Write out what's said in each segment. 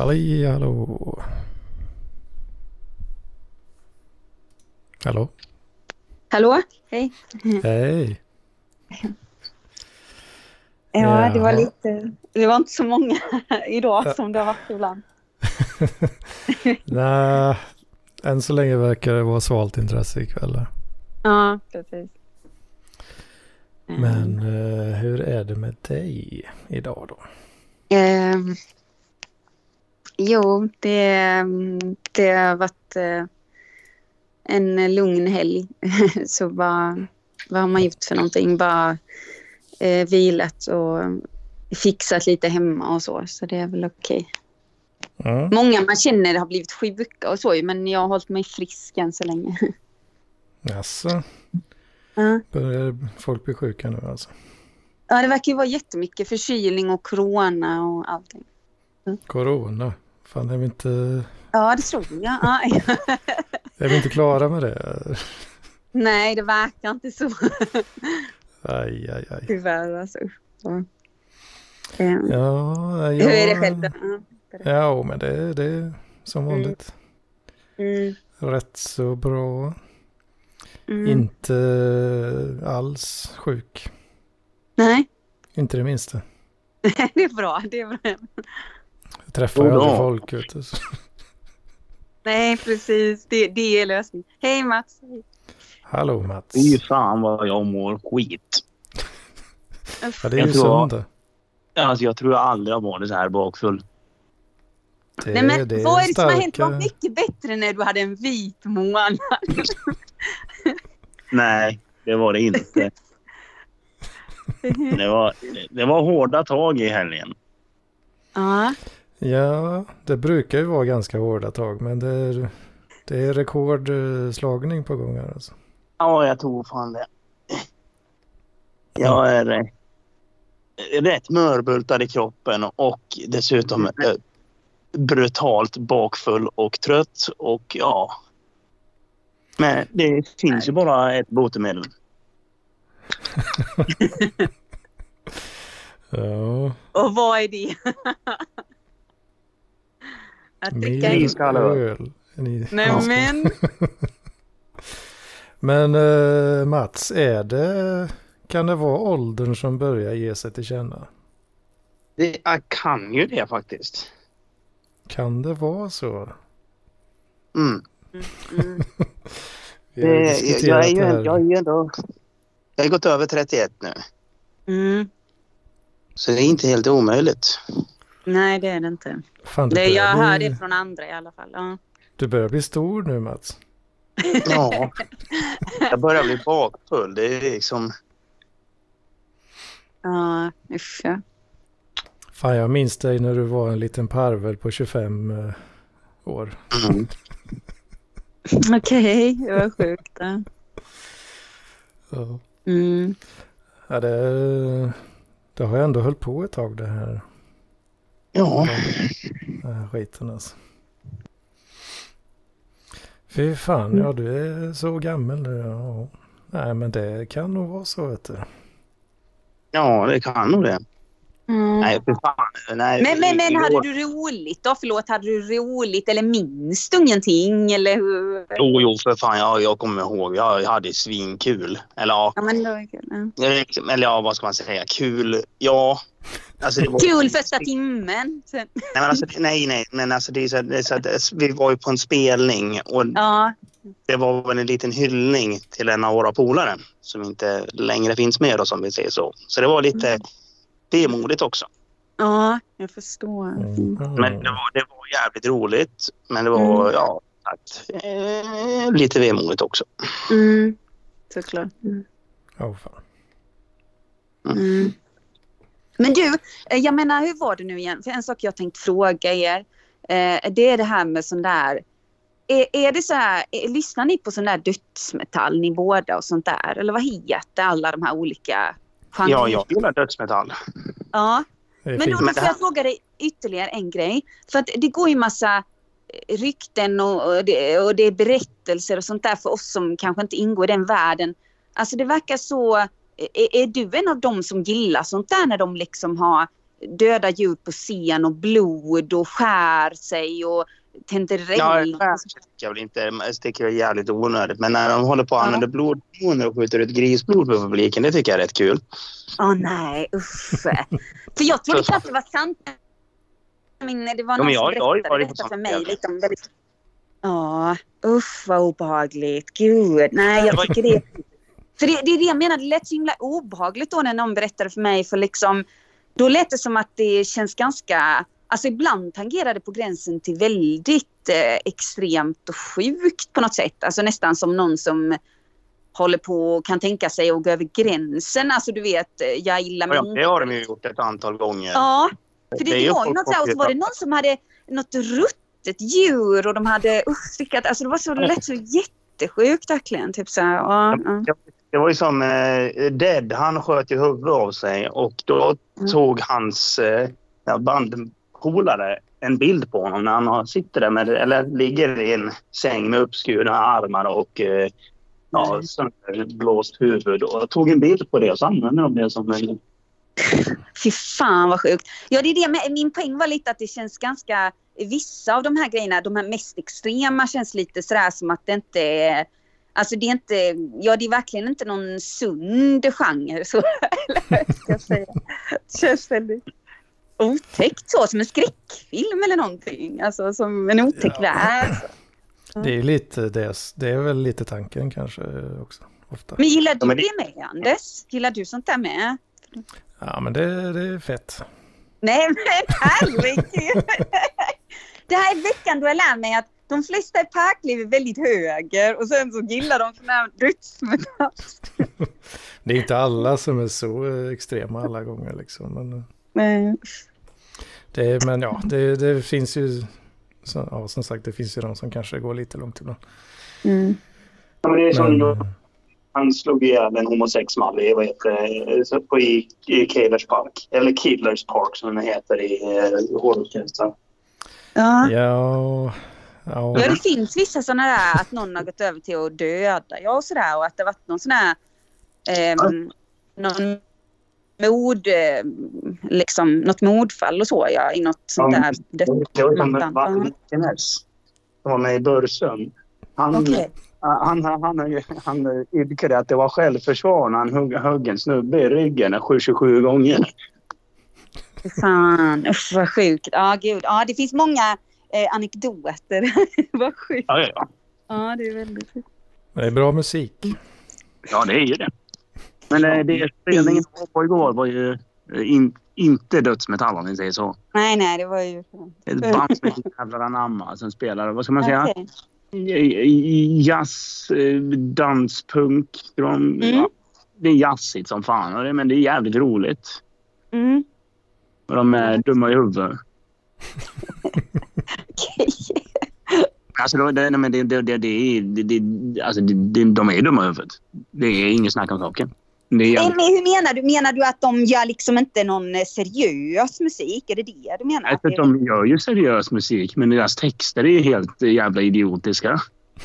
Halli hallå. Hallå? Hallå? Hej. Hej. Ja, det var lite... Det var inte så många idag som det har varit ibland. Nej, än så länge verkar det vara svalt intresse ikväll. Ja, precis. Men eh, hur är det med dig idag då? Ehm, jo, det, det har varit eh, en lugn helg. Så vad, vad har man gjort för någonting? Bara eh, vilat och fixat lite hemma och så. Så det är väl okej. Mm. Många man känner har blivit sjuka och så men jag har hållit mig frisk än så länge. Jaså, Ja. börjar folk bli sjuka nu alltså? Ja, det verkar ju vara jättemycket förkylning och corona och allting. Corona? Fan, är vi inte, Ja, det tror jag. Ja. är vi inte klara med det? Nej, det verkar inte så. Aj, aj, aj. Tyvärr alltså. Så. Ehm, Ja, Hur är det ja, själv då? Ja. Ja, men det, det är som Mm. vanligt. Mm, Rätt så bra. mm. Inte alls sjuk. Nej, Inte det minsta. det är bra. Det är bra. Jag träffar ju Jodå. aldrig folk. Vet du. så- Nej, precis. Det, det är lösningen. Hej Mats. Hallå Mats. Fy fan vad jag mår skit. Ja, det är Jag ju söndag. Alltså jag tror jag aldrig har varit så här bakfull. Det, Nej, men det är vad är det som har hänt? Det starka- var mycket bättre när du hade en vit månad. Nej, det var det inte. Det var, det var hårda tag i helgen. ja, Ja, det brukar ju vara ganska hårda tag. Men det är, det är rekordslagning på gång här alltså. Ja, jag tror fan det. Jag är eh, rätt mörbultad i kroppen och dessutom eh, brutalt bakfull och trött och ja. Men det finns ju bara ett botemedel. Ja, och vad är det? Att dricka en... iskall öl. Nej men. Men eh, Mats, är det, kan det vara åldern som börjar ge sig till känna? Det, jag kan ju det faktiskt. Kan det vara så? Mm. Mm. Det, jag, är ju, jag är ju ändå... Jag har gått över 31 nu. Mm. Så det är inte helt omöjligt. Nej, det är det inte. Fan, Det, jag börjar hör bli, det från andra i alla fall. Ja. du börjar bli stor nu Mats. Ja. Jag börjar bli bakfull. Det är liksom... Ja, usch ja. Fan, jag minns dig när du var en liten parvel på 25 eh, år. Mm. Okej, det var sjukt. Ja. Ja. Mm. Ja, det, det har ändå hållit på ett tag det här, Ja. den här skiten alltså. Fy fan, ja du är så gammal nu. Ja. Nej men det kan nog vara så vet du. ja, det kan nog det. Mm. Nej, för fan. Nej, Men, men, men hade du roligt då? Förlåt, hade du roligt eller minns du ingenting? Eller hur? Jo, jo, för fan. Jag, jag kommer ihåg. Jag hade svinkul. Eller ja, Ja, men det var kul. Ja. eller ja, vad ska man säga? Kul. Ja. Alltså, var... Kul första timmen. Sen, Nej, men alltså, nej, nej. Men alltså, det är så, det är så att vi var ju på en spelning och ja, det var väl en liten hyllning till en av våra polare som inte längre finns med oss om vi säger så. Så det var lite vemodigt också. ja, jag förstår. Mm. Men det var, det var jävligt roligt. Men det var, Mm. ja, sagt, eh, lite vemodigt också. Mm. Såklart. Mm. Ja, fan. Mm. Men du, eh, jag menar hur var det nu igen? För en sak jag tänkt fråga er. Eh, det är det här med sån där. Är, är det så här, är, lyssnar ni på sån där dödsmetall ni båda och sånt där? Eller vad heter alla de här olika genrerna? Ja, jag gillar dödsmetall. Ja, men då, då Men jag fråga dig ytterligare en grej. För att det går ju massa eh, rykten och, och, det, och det är berättelser och sånt där för oss som kanske inte ingår i den världen. Alltså det verkar så... Är, är du en av dem som gillar sånt där när de liksom har döda djur på scen och blod och skär sig och tänder Ja, regn. det tycker jag väl inte. Det tycker jag är jävligt onödigt. Men när de håller på att Ja. använda blodhormoner och skjuter ut grisblod på publiken, det tycker jag är rätt kul. Åh nej, usch. För jag trodde inte att det var sant. Men det var Ja, någon som jag- jag ju berättade varit på detta för mig. Lite om väldigt... Ja, usch vad obehagligt. Gud, nej jag tycker det... För det, det är det jag menar, det lät så himla obehagligt då när någon berättade för mig. För liksom, då lät det som att det känns ganska... Alltså ibland tangerar det på gränsen till väldigt eh, extremt och sjukt på något sätt. Alltså nästan som någon som håller på och kan tänka sig att gå över gränsen. Alltså du vet, eh, jag gillar Ja, min... det har de ju gjort ett antal gånger. Ja, för det, det ju var ju något så här, och så var det någon som hade något ruttet djur och de hade usch, stickat, alltså det var så, det lät så jättesjukt verkligen. Typ så här, ja, ja. Det var ju som eh, Dead, han sköt ju huvudet av sig och då Mm. tog hans eh, ja, bandpolare en bild på honom när han sitter där med, eller ligger i en säng med uppskurna armar och eh, ja, sönderblåst huvud och tog en bild på det och så använde de det som en... Fy fan vad sjukt. Ja, det är det min poäng var lite att det känns ganska, vissa av de här grejerna, de här mest extrema känns lite sådär som att det inte är, alltså det är inte, ja det är verkligen inte någon sund genre så, eller ska jag säga. Det känns väldigt otäckt så, som en skräckfilm eller någonting, alltså som en otäck Ja. värld. Det är ju lite det, det är väl lite tanken kanske också. Ofta. Men gillar du Ja, men det... det- med Anders? Gillar du sånt där med? Ja men det, det är fett. Nej men herregud! Det här är veckan då jag lär mig att de flesta i parkliv är väldigt höger och sen så gillar de sån här. Det är inte alla som är så eh, extrema alla gånger liksom. Men, eh, Nej. Det, men ja, det, det finns ju, så, ja som sagt det finns ju de som kanske går lite långt ibland. Mm. Ja, men det är som Men, då, eh, han slog ihjäl en homosexuell i, vad heter det, så på i, i Killers Park. Eller Killers Park som den heter i eh, hårdrockskretsar. Ja. ja, ja, ja, det finns vissa sådana där att någon har gått över till att döda ja, och sådär och att det varit någon sån här ehm, någon mord, eh, liksom något mordfall och så ja, i något sånt där Det var som var med i Börsön. Han, Okej. han, han, han, han yrkade att det var självförsvar när han högg, högg en snubbe i ryggen 27 gånger. Fan, usch vad sjukt. Ja, gud. Ja, det finns många eh, anekdoter. vad sjukt. Ja, ja, ja. Ja, det är väldigt sjukt. det är bra musik. ja det är ju det. Men eh, det spelningen på igår var ju eh, in, inte dödsmetall om vi säger så. Nej, nej, det var ju... Ett band som heter Jävlar anamma som spelar, vad ska man säga, i- jazz, eh, danspunk. De, Mm. ja, det är jazzigt som fan, det- men det är jävligt roligt. Mm. Och de är dumma i huvudet. Okej. Alltså, det, det, det, det, det, det, är- det, det, alltså, det, det, de är dumma i huvudet. Det är inget snack om saken. Eh, jävligt, Men hur menar du? Menar du att de gör liksom inte någon eh, seriös musik? Är det det du menar? Att alltså, de gör ju seriös musik, men deras texter är helt jävla idiotiska.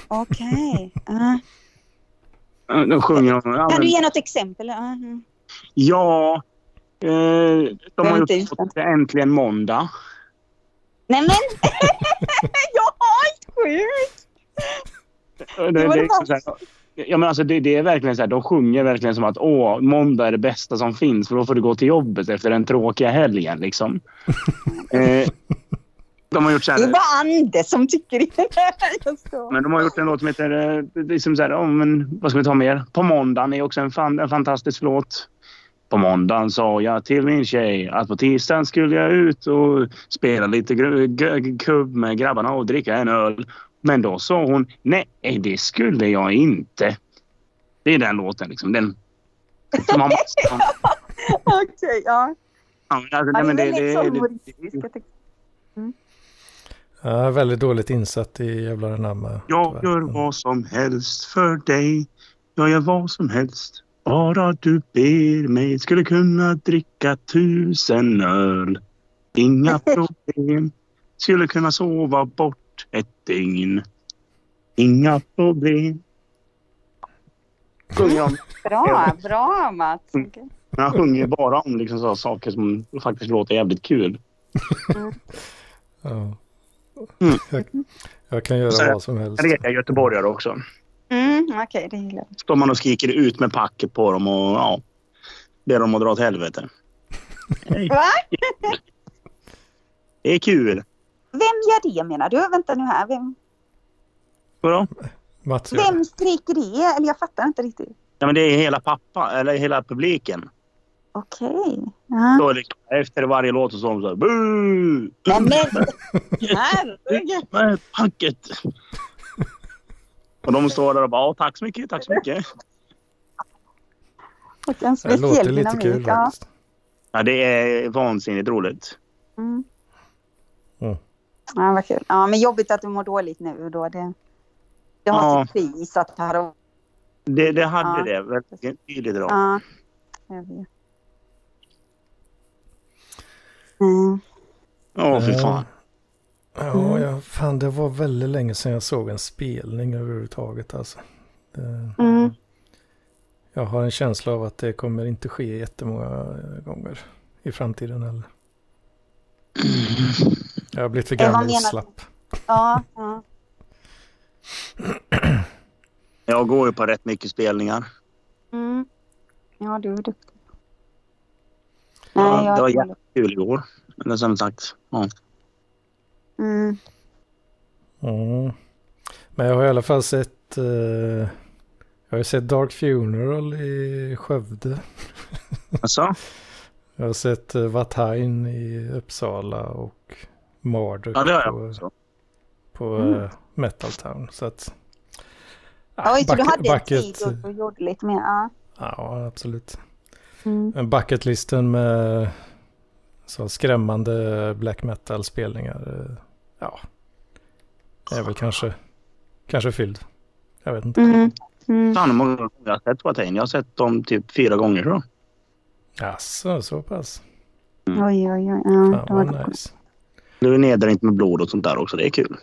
Okej. Ja. De sjunger. Ja, Kan men, du ge något exempel? Ja, mm. ja eh, de har Jag är inte ute. Äntligen måndag. Nej men! ja, sjukt! Det, Det det, det är så här, ja, men alltså det, det är verkligen så här, de sjunger verkligen som att åh, måndag är det bästa som finns för då får du gå till jobbet efter den tråkiga helgen. Liksom. eh, de har gjort så Det är här, bara Anders som tycker det. Men de har gjort en låt som heter, eh, det är som så här, oh, men, vad ska vi ta mer? På måndagen är också en, fan, en fantastisk låt. På måndagen sa jag till min tjej att på tisdagen skulle jag ut och spela lite kubb med grabbarna och dricka en öl. Men då sa hon nej, det skulle jag inte. Det är den låten liksom. Den, som man måste, Okej, ja. ja, alltså, nej, det men det, väldigt det, så det, humoristiska texter. Jag är väldigt dåligt insatt i jävlar anamma. jag gör vad som helst för dig. Jag gör vad som helst. Bara du ber mig. Skulle kunna dricka tusen öl. Inga problem. Skulle kunna sova bort ett dygn. Inga problem. Sjunger om. Bra, bra Mats. Han sjunger ju bara om liksom så saker som faktiskt låter jävligt kul. Ja. Mm. Jag, jag kan göra Så- vad som helst. Det är göteborgare också. Mm, Okej, det gillar jag. Står man och skriker ut med packet på dem och ja, ber dem att dra åt helvete. Va? Det är kul. Vem gör det menar du? Vänta nu här. Vem, Vadå? Mats gör det. vem skriker det? Eller jag fattar inte riktigt. Ja, men det är hela pappa, eller hela publiken. Okej. Ja. Då liksom, efter varje låt så står de så här Boo! Nej men herregud. Med packet! Och de står där och bara "Ja, tack så mycket, tack så mycket. Vilken Det låter lite dynamik. kul Ja. faktiskt. Ja, det är vansinnigt roligt. Mm. Ja, vad kul. Ja, men jobbigt att du mår dåligt nu då. Det, det har Ja. sitt pris att ha Det, det hade Ja. det väldigt tydligt idag. Ja, jag vet. Mm. Åh, fy fan. Ja, Mm. ja, fan det var väldigt länge sedan jag såg en spelning överhuvudtaget alltså. Det, Mm. Jag har en känsla av att det kommer inte ske jättemånga gånger i framtiden heller. Jag har blivit för Eh, gammal slapp. Ja, ja. Jag går ju på rätt mycket spelningar. Mm. Ja, du är duktig. Ja, Nej, jag det var är jävligt kul igår. Eller som sagt. Ja. mm. Mm. Men jag har i alla fall sett, eh, jag har ju sett Dark Funeral i Skövde. Alltså? Jag har sett uh, Vatain i Uppsala och Marduk Ja, det har jag på, också. på Mm. eh, Metal Town. Så att, Oj, så du bucket- hade en bucket- tid och, gjorde lite mer. Ja. Ja, absolut. Mm. En bucketlisten med så skrämmande black metal-spelningar. eh, Ja, är väl kanske, kanske fylld. Jag vet inte. Mm. Mm. Fan hur många gånger jag har sett Watain. Jag har sett dem typ fyra gånger tror jag. Jaså, så pass. Oj, oj, oj. Ja, Fan det var vad nice. Nu är nedar inte med blod och sånt där också. Det är kul.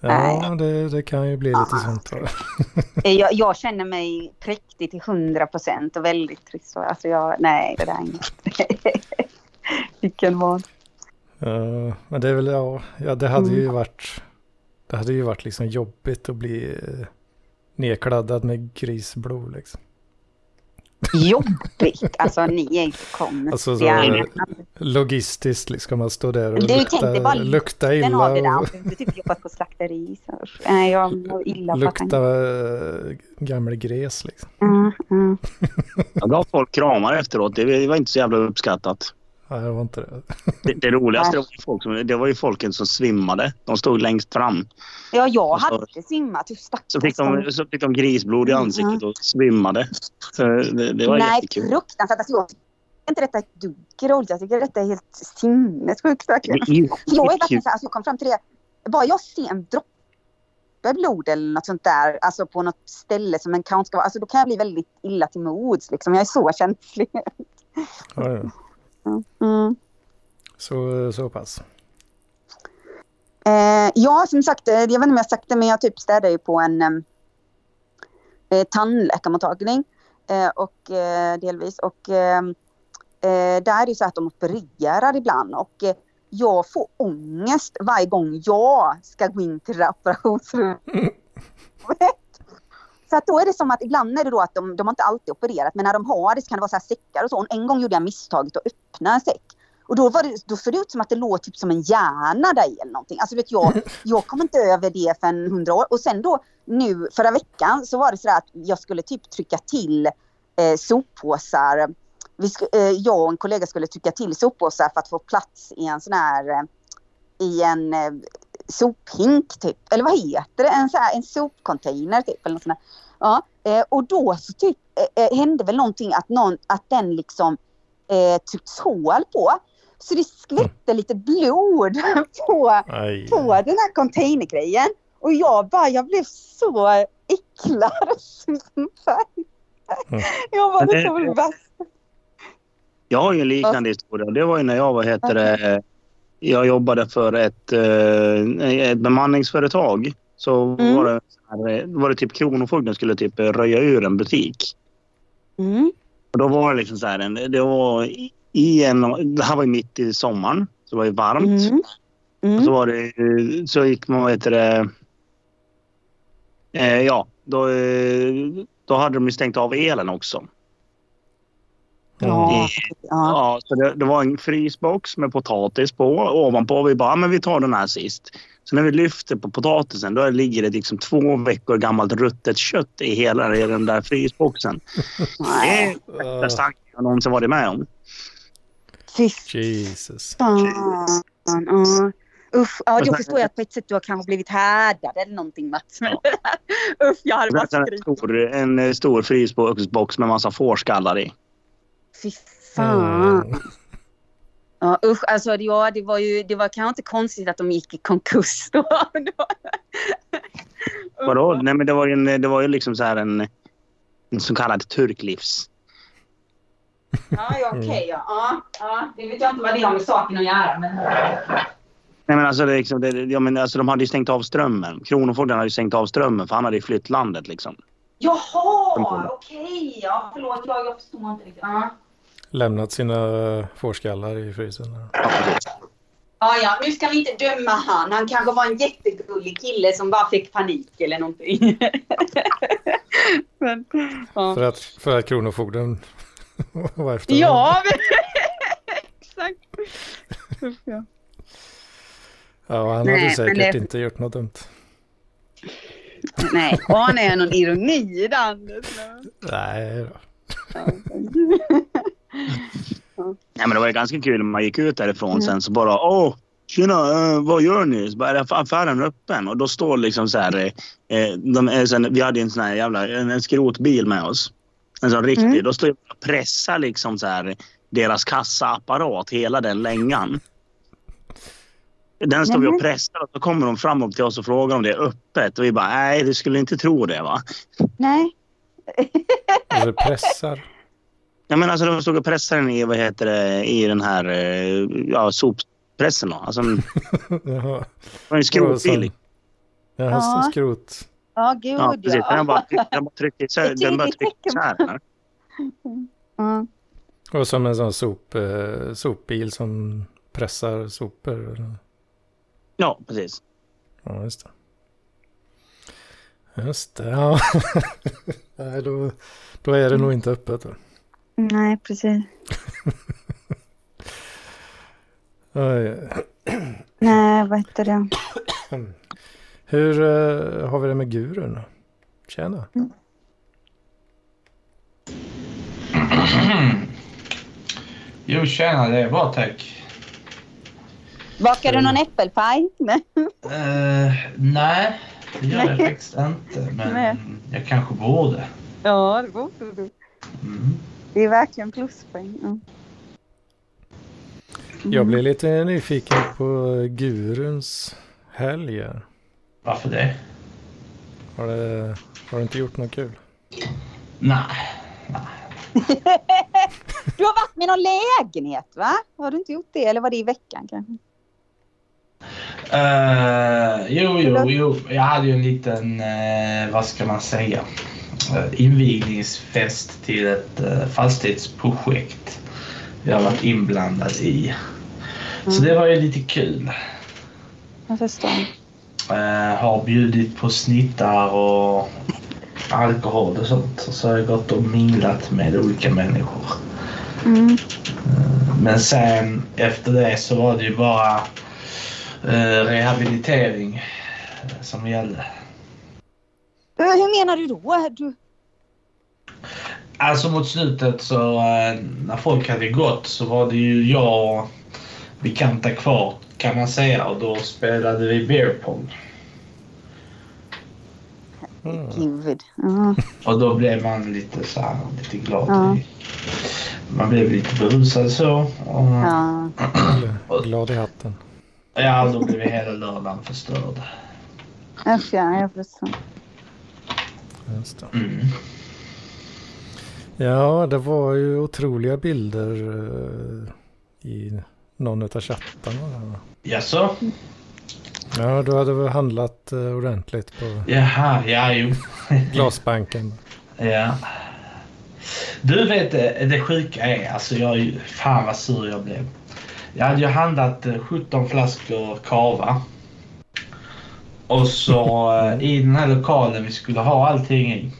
Ja, det, det kan ju bli lite sånt. va. Eh, Jag, jag känner mig präktig till hundra procent och väldigt trist. Alltså jag, nej, det där är inget. Vilken vad. Ja, men det är väl, ja, ja det hade Mm. ju varit, det hade ju varit liksom jobbigt att bli eh, nedkladdad med grisblod liksom. Jobbigt. Alltså ni är konstiga. Alltså så logistiskt liksom, ska man stå där och Du tänkte bara lukta, lukta illa har det där. och Du typ jobbat på slakteri. Så. Nej, jag mår illa på lukta eh, gammal gräs liksom. Mm, mm. Jag gav folk kramar efteråt. Det var inte så jävla uppskattat. Nej, det var inte det. Det, det roligaste var ju, folk som, det var ju folken som svimmade. De stod längst fram. Ja, jag Och så- hade simmat. Hur stackars Så fick de, så fick de grisblod i Mm, ansiktet och svimmade. Så det, det var Nej, jättekul. fruktansvärt. Alltså, jag tycker inte detta är ett dugg roligt. Jag tycker detta är helt sinnessjukt. Det är jag är verkligen skitkul. så här, alltså jag kom fram till det. Bara jag ser en droppe blod eller något sånt där, alltså på något ställe som en count ska vara, alltså då kan jag bli väldigt illa till mods liksom. Jag är så känslig. Ja, ja. Mm. Så, så pass. Eh, ja, som sagt, eh, jag vet inte om jag sagt det, men jag typ städar ju på en eh, tandläkarmottagning. Eh, och eh, delvis. Och eh, där är det så att de opererar ibland. Och eh, jag får ångest varje gång jag ska gå in till det operationsrummet. Så att då är det som att ibland är det då att de, de har inte alltid opererat, men när de har det så kan det vara så här säckar och så. En gång gjorde jag misstaget att öppna en säck. Och då, var det, då såg det ut som att det låg typ som en hjärna där i eller någonting. Alltså vet jag, jag kom inte över det för en hundra år. Och sen då nu förra veckan så var det så att jag skulle typ trycka till eh, soppåsar. Vi sk- eh, jag och en kollega skulle trycka till soppåsar för att få plats i en sån här eh, i en eh, sophink typ. Eller vad heter det? En, så här, en sopcontainer typ. Eller något sånt där. Ja, eh, och då så typ eh, eh, hände väl någonting att, någon, att den liksom eh, tryckts hål på. Så det skvätte lite blod på, Aj. på den här containergrejen. Och jag bara, jag blev så äcklad. jag bara, det det- var det värsta. Jag har ju en liknande historia. Det var ju när jag var, heter det, jag jobbade för ett, eh, ett bemanningsföretag. Så Mm. var, det, eh, var det typ Kronofogden skulle typ röja ur en butik. Mm. Och då var det liksom så här, en, det var i- en, det här var mitt i sommaren, så det var ju varmt. Mm. Och så Mm. var det, så gick man, vad heter det, eh, ja, då, eh, då hade de ju stängt av elen också. Ja. ja. Ja, så det, det var en frysbox med potatis på ovanpå. Vi bara, "Ja, men vi tar den här sist. Så när vi lyfter på potatisen då ligger det liksom två veckor gammalt ruttet kött i hela i den där frysboxen. Det är det värsta jag någonsin varit med om. Fy Jesus. Ja. Usch, ja, sen- förstår jag att på ett sätt du har kanske blivit härdad eller någonting Mats. Men Usch, jag hade bara En skrikit. stor, en stor frysbox med massa fårskallar i. Fy fan. Mm. Ja, usch, alltså ja, det var ju, det var kanske inte konstigt att de gick i konkurs då. Vadå? Nej, men det var ju, en, det var ju liksom så här en, en så kallad turklivs. Ja, okej. ja. Ja, ja. Det vet jag inte vad det har med saken att göra. Men... Nej, men alltså, det, liksom, det, ja, men alltså, de hade ju stängt av strömmen. Kronofogden hade ju stängt av strömmen för han hade ju flytt landet. Liksom. Jaha, okej. Ja, förlåt, jag, jag förstår inte riktigt. Ja. Lämnat sina fårskallar i frysen. Ja. Ja, ja, nu ska vi inte döma han. Han kanske var en jättegullig kille som bara fick panik eller någonting. Men, ja. För att, för att Kronofogden var efter. Ja, men... exakt. Ja. Ja, han Nej, hade säkert det- inte gjort något dumt. Nej, och han är någon ironi i den. Nej då. Nej, men det var ju ganska kul när man gick ut därifrån Mm. sen så bara åh, tjena, eh, vad gör ni? Så bara, är affären öppen? Och då står liksom så här, eh, de, är sen, vi hade en sån här jävla en, en skrotbil med oss. En sån riktig. Mm. Då står jag och pressar liksom så här deras kassaapparat hela den längan. Den står vi och pressar och så kommer de fram upp till oss och frågar om det är öppet. Och vi bara, nej, du skulle inte tro det va? Nej. Alltså pressar. Ja, men alltså de stod och pressade den i, vad heter det, i den här eh, ja, soppressen. Då. Alltså, det Jaha. var en skrotbil. Ja. så skrot. Ja, gud Ja, precis. Den bara, ja. den bara trycker isär. Den bara tecken isär. Ja. Och som en sån sop, eh, sopbil som pressar sopor. eller? Ja, precis. Ja, just det. Just det, ja. Nej, då, då är det nog inte öppet. Då. Nej, precis. Nej, vad heter det? Hur eh, har vi det med gurun? Tjena. Jo, tjena, det är bra tack. Bakar du någon äppelpaj? Nej. Uh, nej, det gör jag faktiskt inte. Men Nej. jag kanske borde. Ja, det borde du. Mm. Det är verkligen pluspoäng. Ja. Jag blir lite nyfiken på guruns helg. här. Varför det? Har, det, har du inte gjort något kul? Nej. Du har varit med någon lägenhet, va? Har du inte gjort det? Eller var det i veckan kanske? Uh, jo, jo, jo. Jag hade ju en liten, eh, vad ska man säga, uh, invigningsfest till ett uh, fastighetsprojekt jag varit inblandad i. Så det var ju lite kul. Jag förstår. Eh, har bjudit på snittar och alkohol och sånt. Och så har jag gått och minglat med olika människor. Mm. Men sen efter det så var det ju bara eh, rehabilitering eh, som gällde. Eh, Hur menar du då? Du... Alltså mot slutet så eh, när folk hade gått så var det ju jag och bekanta kvar kan man säga och då spelade vi beer pong. Mm. Gud. Ja. Och då blev man lite så här, lite glad. Ja. i- Man blev lite berusad så. Och, ja. Ja. Glad i hatten. då blev hela lördagen förstörd. Usch, ja, jag förstår. Just det. Mm. Ja, det var ju otroliga bilder eh, i någon av chattarna. Jaså? Ja, du hade väl handlat eh, ordentligt på Jaha, ja jo. glasbanken. ja. Du vet eh, det sjuka är, alltså jag, fan vad sur jag blev. Jag hade ju handlat eh, 17 flaskor kava. Och så eh, i den här lokalen vi skulle ha allting i.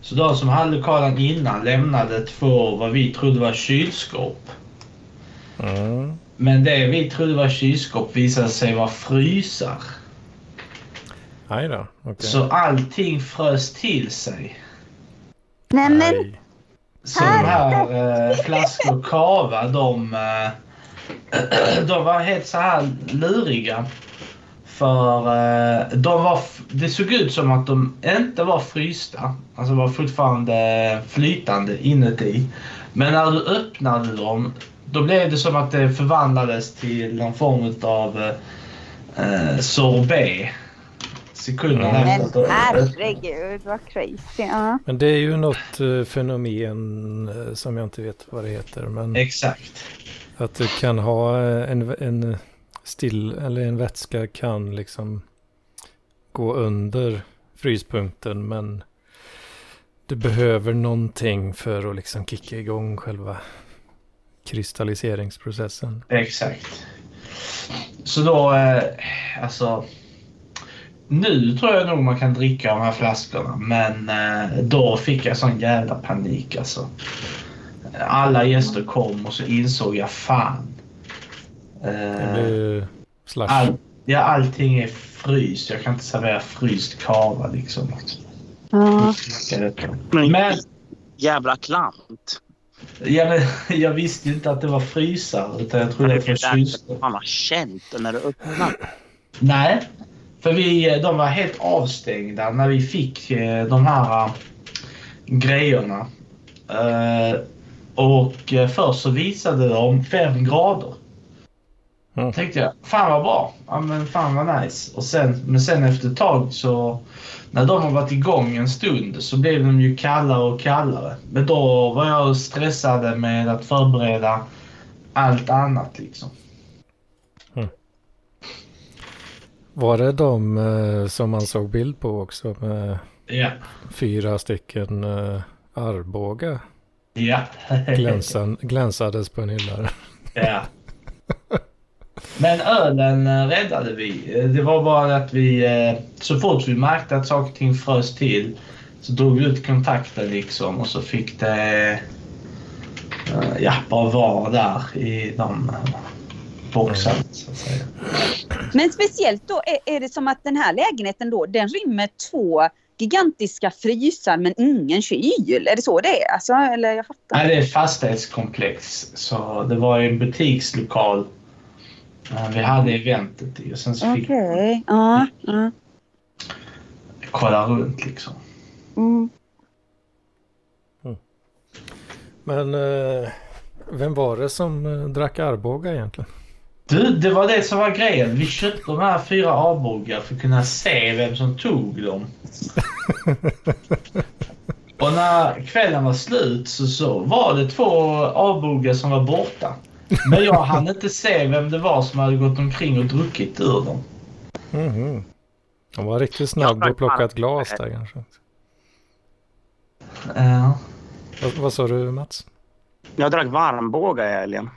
Så de som hade lokalen innan lämnade två vad vi trodde var kylskåp. Mm. Men det vi trodde var kylskåp visade sig vara frysar. Aj då. okej. Så allting frös till sig. Nej men. Så de här eh, flaskor kava, de, eh, de var helt så här luriga. För eh, de var, det såg ut som att de inte var frysta. Alltså var fortfarande flytande inuti. Men när du öppnade dem, då blev det som att det förvandlades till någon form av eh, sorbet. Sekunden Mm. Men efter att herregud vad crazy. Ja. Men det är ju något eh, fenomen eh, som jag inte vet vad det heter. Men Exakt. att du kan ha en, en still eller en vätska kan liksom gå under fryspunkten. Men du behöver någonting för att liksom kicka igång själva kristalliseringsprocessen. Exakt. Så då, eh, alltså. Nu tror jag nog man kan dricka de här flaskorna, men eh, då fick jag sån jävla panik alltså. Alla gäster kom och så insåg jag fan. Det Eh, slash. all, ja, allting är fryst. Jag kan inte servera fryst kava liksom. Ja. Men, Men jävla klant. ja, men, jag visste ju inte att det var frysar, utan jag trodde det var kylskåp. Fan vad känt när du öppnade. Nej, för vi, de var helt avstängda när vi fick eh, de här eh, grejerna. Eh, och eh, först så visade de fem grader. Mm. tänkte jag, fan vad bra. Ja men fan vad nice. Och sen, men sen efter ett tag så, när de har varit igång en stund så blev de ju kallare och kallare. Men då var jag stressad med att förbereda allt annat liksom. Var det de eh, som man såg bild på också med Ja. fyra stycken eh, Arboga Ja. glänsan, glänsades på en hylla? Ja. Men ölen eh, räddade vi. Eh, Det var bara att vi, eh, så fort vi märkte att saker och ting frös till så drog vi ut kontakten liksom och så fick det ja, bara vara där i de boxarna så att säga. Men speciellt då är, är det som att den här lägenheten då, den rymmer två gigantiska frysar men ingen kyl. Är det så det är? Alltså, eller jag fattar. Nej, det är fastighetskomplex så det var en butikslokal vi hade eventet i och sen så fick Okej. Ja. ja. vi kolla runt liksom. Mm. Men eh, vem var det som eh, drack Arboga egentligen? Du, det var det som var grejen. Vi köpte de här fyra avboggar för att kunna se vem som tog dem. Och när kvällen var slut så, så var det två avboggar som var borta. Men jag hann inte se vem det var som hade gått omkring och druckit ur dem. Mhm. Han var riktigt snabb Jag och plocka ett glas där kanske. Ja. Vad, vad sa du Mats? Jag drack varmbåga i helgen.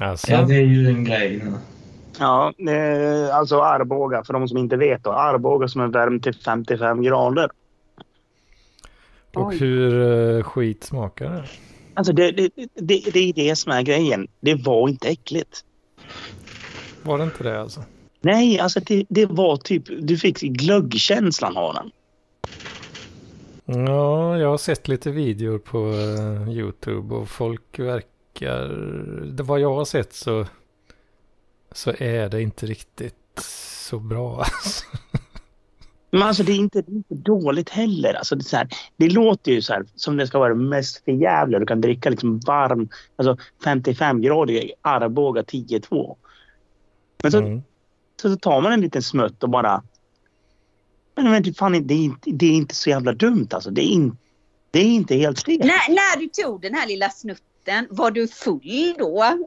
Alltså, ja, det är ju en grej nu. Ja, alltså Arboga för de som inte vet. Då. Arboga som är värmd till 55 grader. och Oj. hur eh, skit smakar det? Alltså det, det, det, det är det som är grejen. Det var inte äckligt. Var det inte det alltså? Nej, alltså det, det var typ... Du fick glöggkänslan av den. Ja, jag har sett lite videor på eh, YouTube och folk verkar... Det vad jag har sett så, så är det inte riktigt så bra. Alltså. Men alltså det är inte, det är inte dåligt heller. Alltså det, är så här, det låter ju så här, som det ska vara det mest förjävliga. Du kan dricka liksom varm, alltså 55-gradig Arboga 10-2. Men så, Mm. så tar man en liten smutt och bara... Men, men det, fan, det, är inte, det är inte så jävla dumt alltså. Det är, in, det är inte helt fel. När, när du tog den här lilla snutten, var du full då?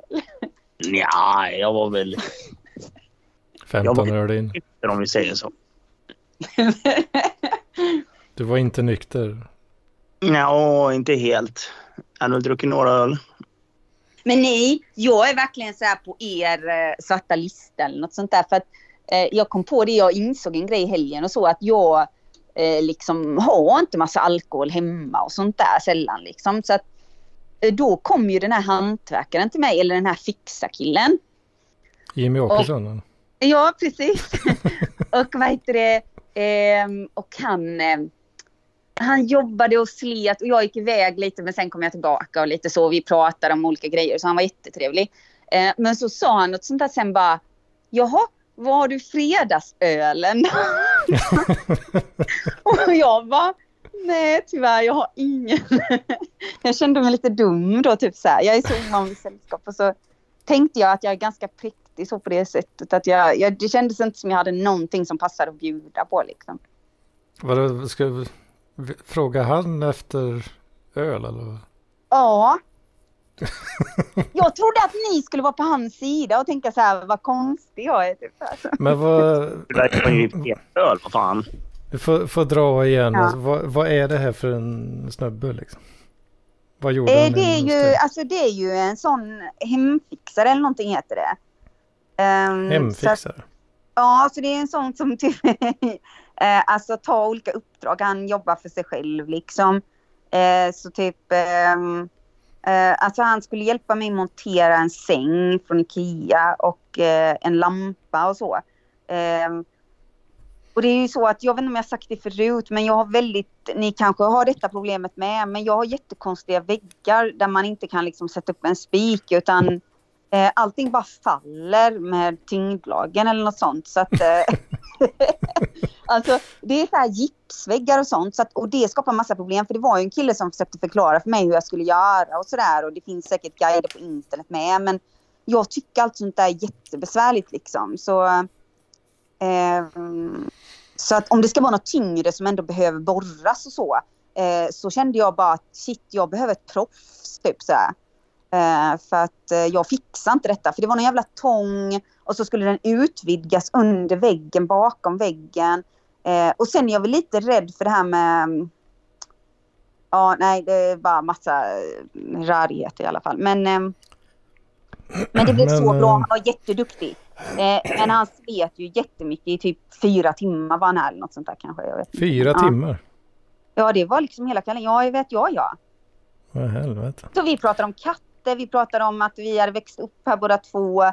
Ja, jag var väl 15 öl in. om vi säger så. Du var inte nykter. Ja, inte helt. Jag har nog druckit några öl. Men nej, jag är verkligen så här på er eh, svarta lista eller något sånt där. För att eh, jag kom på det, jag insåg en grej i helgen och så att jag eh, liksom har inte massa alkohol hemma och sånt där sällan liksom. Så att eh, då kom ju den här hantverkaren till mig, eller den här fixa-killen. Jimmy Åkesson? Ja, precis. och vad heter det? Eh, och han, eh, han jobbade och slet och jag gick iväg lite men sen kom jag tillbaka och lite så. Vi pratade om olika grejer så han var jättetrevlig. Eh, men så sa han något sånt där sen bara, jaha, var har du fredagsölen? och jag bara, nej tyvärr jag har ingen. jag kände mig lite dum då typ så här. Jag är så ovan vid sällskap och så tänkte jag att jag är ganska prick präktig så på det sättet att jag, jag, det kändes inte som jag hade någonting som passade att bjuda på liksom. Vadå, ska vi fråga han efter öl eller? Ja. Jag trodde att ni skulle vara på hans sida och tänka så här, vad konstig jag är. Typ. Men vad... Det där var ju öl, vad fan. Du får, får dra igen. Ja. Alltså, vad, vad är det här för en snubbe liksom? Vad gjorde Eh, han? det, är ju, alltså, det är ju en sån hemfixare eller någonting heter det. Ehm, så att- Hemfixare? Ja, så det är en sån som typ, eh, alltså tar olika uppdrag. Han jobbar för sig själv liksom. Eh, så typ, ehm, eh, alltså han skulle hjälpa mig montera en säng från Ikea och eh, en lampa och så. Ehm, och det är ju så att, jag vet inte om jag sagt det förut, men jag har väldigt, ni kanske har detta problemet med, men jag har jättekonstiga väggar där man inte kan liksom sätta upp en spik utan eh, allting bara faller med tyngdlagen eller något sånt. Så att, eh, alltså, det är så här gipsväggar och sånt så att, och det skapar massa problem för det var ju en kille som försökte förklara för mig hur jag skulle göra och sådär och det finns säkert guider på internet med men jag tycker allt sånt där är jättebesvärligt liksom. Så, eh, så att om det ska vara något tyngre som ändå behöver borras och så eh, så kände jag bara att shit, jag behöver ett proffs typ så här. Eh, för att eh, jag fixar inte detta. För det var någon jävla tång och så skulle den utvidgas under väggen, bakom väggen. Eh, och sen är jag väl lite rädd för det här med... mm, Ja, nej, det är bara massa eh, rörigheter i alla fall. Men, eh, men det blev Men, så eh, bra. Han var jätteduktig. Eh, men han slet ju jättemycket i typ fyra timmar var han här eller något sånt där kanske. Fyra Ja. timmar? Ja, det var liksom hela kvällen. Ja, jag vet jag, ja. Vad i helvete? Så vi pratade om katter, vi pratade om att vi hade växt upp här båda två.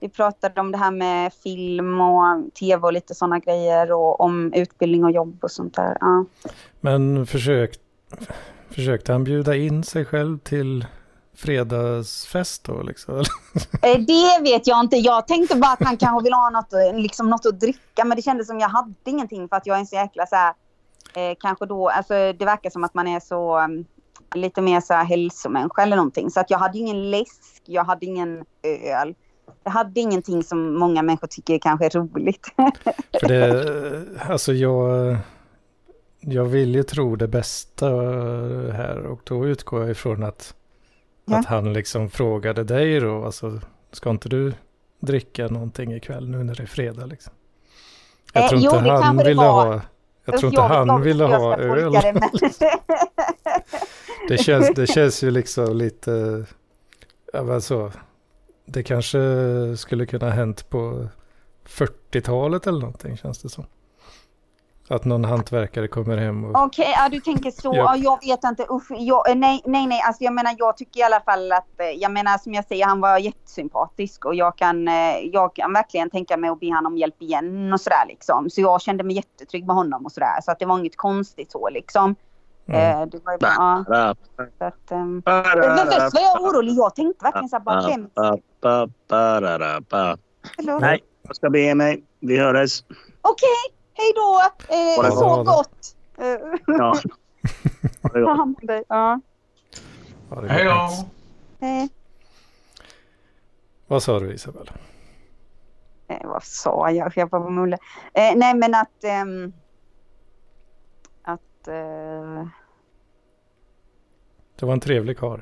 Vi pratade om det här med film och tv och lite sådana grejer och om utbildning och jobb och sånt där. Ja. Men försök, försökte han bjuda in sig själv till fredagsfest då liksom? Eh, Det vet jag inte. Jag tänkte bara att han kanske vill ha något, liksom något att dricka men det kändes som jag hade ingenting för att jag är en så jäkla så här, eh, kanske då, alltså det verkar som att man är så um, lite mer så här hälsomänniska eller någonting. Så att jag hade ingen läsk, jag hade ingen öl. Jag hade ingenting som många människor tycker kanske är roligt. För det, alltså jag, jag vill ju tro det bästa här och då utgår jag ifrån att, Ja. att han liksom frågade dig då, alltså ska inte du dricka någonting ikväll nu när det är fredag liksom? Jag Eh, tror inte han ville ha, jag tror inte han ville ha öl. Det, känns, det känns ju liksom lite, ja men så, det kanske skulle kunna ha hänt på 40-talet eller någonting känns det som. Att någon hantverkare kommer hem och... Okej, ja, du tänker så. Ja. Ja. jag vet inte. Usch, jag, eh, nej, nej, nej. Alltså, jag menar, jag tycker i alla fall att, eh, jag menar som jag säger, han var jättesympatisk och jag kan, eh, jag kan verkligen tänka mig att be honom om hjälp igen och sådär liksom. Så jag kände mig jättetrygg med honom och sådär. Så att det var inget konstigt så liksom. Mm. Eh, det var ju bara, ja, så att, men först var jag orolig. Jag tänkte verkligen så här, bara. Förlåt. Nej, jag ska bege mig. Vi hörs. Okej, hej då. Eh, sov gott. Ja. Ha Ta hand om dig. Ja. Hej då! Hej. Vad sa du Isabel? Eh, vad sa jag? Jag var på mulle. Eh, nej men att... ehm, att... eh, det var en trevlig karl.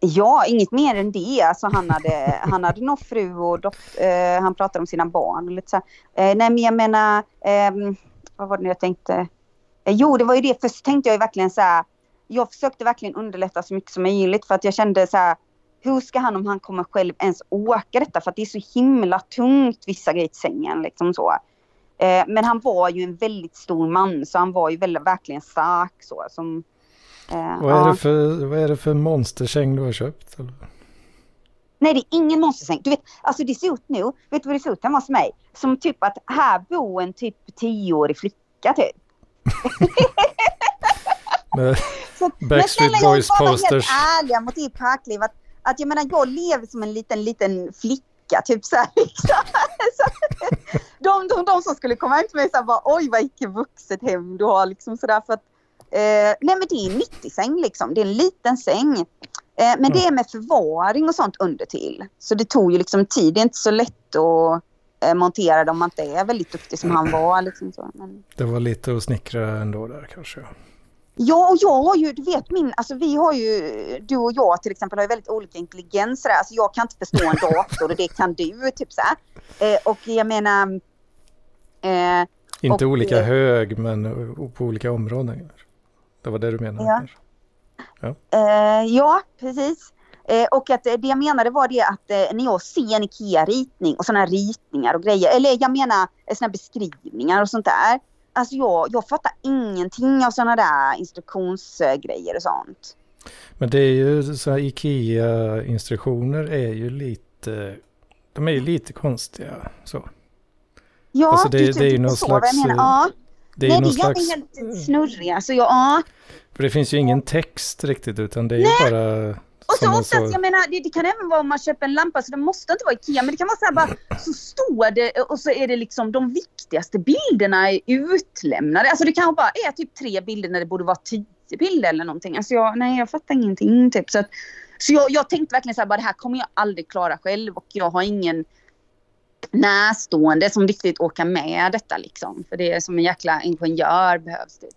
ja, inget mer än det. Alltså han hade, han hade nog fru och dot, eh, han pratade om sina barn och lite så. Eh, nej men jag menar... eh, vad var det nu jag tänkte? Eh, jo, det var ju det. Först tänkte jag ju verkligen så här. Jag försökte verkligen underlätta så mycket som möjligt för att jag kände så här. Hur ska han om han kommer själv ens åka detta? För att det är så himla tungt vissa grejer i sängen liksom så. Eh, men han var ju en väldigt stor man så han var ju väldigt, verkligen stark så. Som, eh, vad, är ja. det för, vad är det för monstersäng du har köpt? Eller? Nej, det är ingen monstersäng. Du vet, alltså det ser ut nu, vet du vad det ser ut hemma hos mig? Som typ att här bor en typ tioårig flicka typ. så, Backstreet men Boys posters. Men snälla, mot ditt parkliv. Att, att jag menar, jag lever som en liten, liten flicka. Typ så här, liksom. så, de, de, de som skulle komma hem till mig så här bara, oj vad icke vuxet hem du har liksom sådär. För att, eh, nej men det är en 90-säng liksom. Det är en liten säng. Eh, men det är med förvaring och sånt under till. Så det tog ju liksom tid. Det är inte så lätt att eh, montera det om man inte är väldigt duktig som han var. Liksom så. Men... Det var lite att snickra ändå där kanske. Ja, och jag har ju, du vet min, alltså vi har ju, du och jag till exempel har ju väldigt olika intelligenser. Alltså jag kan inte förstå en dator och det kan du, typ så eh, och jag menar... Eh, inte och, olika hög, men på olika områden. Det var det du menade? Ja. Ja, eh, ja precis. Eh, och att det jag menade var det att eh, när jag ser en IKEA-ritning och sådana ritningar och grejer, eller jag menar eh, sådana beskrivningar och sånt där. Alltså jag, jag fattar ingenting av sådana där instruktionsgrejer och sånt. Men det är ju så här IKEA-instruktioner är ju lite, de är ju lite konstiga så. Ja, alltså det, det är ju någon slags... Jag menar. Ja. Det är Nej, det gör slags... helt snurrig. Alltså ja. För det finns ju ingen text riktigt utan det är Nej. ju bara... Och så oftast, så... jag menar, det, det, kan även vara om man köper en lampa så det måste inte vara Ikea men det kan vara så här bara, så står det och så är det liksom de viktigaste bilderna är utlämnade. Alltså det kanske bara är typ tre bilder när det borde vara tio bilder eller någonting. Alltså jag, nej jag fattar ingenting typ. Så, att, så jag, jag tänkte verkligen så här, bara det här kommer jag aldrig klara själv och jag har ingen närstående som riktigt åker med detta liksom. För det är som en jäkla ingenjör behövs det.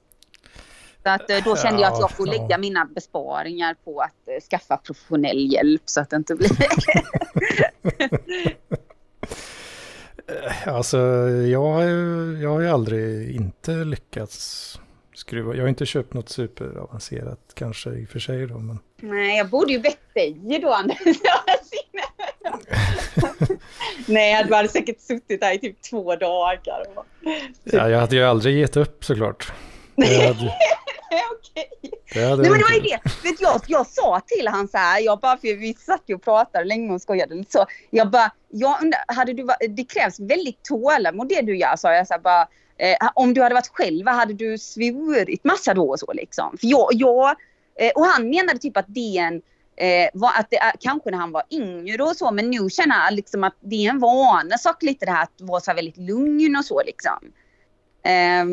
Så att, eh, då kände jag att jag får lägga mina besparingar på att uh, skaffa professionell hjälp så att det inte blir... alltså, jag, jag har ju aldrig inte lyckats skruva. Jag har inte köpt något superavancerat kanske i och för sig då. Men... Nej, jag borde ju bett dig då Anders. Nej, du hade säkert suttit där i typ två dagar. Ja, jag hade ju aldrig gett upp såklart. Hade... Okej. Nej men det var ju det. Vet jag, jag sa till han så här, jag bara, för vi satt ju och pratade länge och skojade lite så. Jag bara, jag undrar, hade du, det krävs väldigt tålamod det du gör, sa jag. Så här, bara, eh, om du hade varit själv, hade du svurit massa då och så liksom? För jag, jag eh, och han menade typ att det är en Eh, var att det kanske när han var yngre och så, men nu känner jag liksom att det är en vanesak lite det här att vara så väldigt lugn och så liksom. Eh,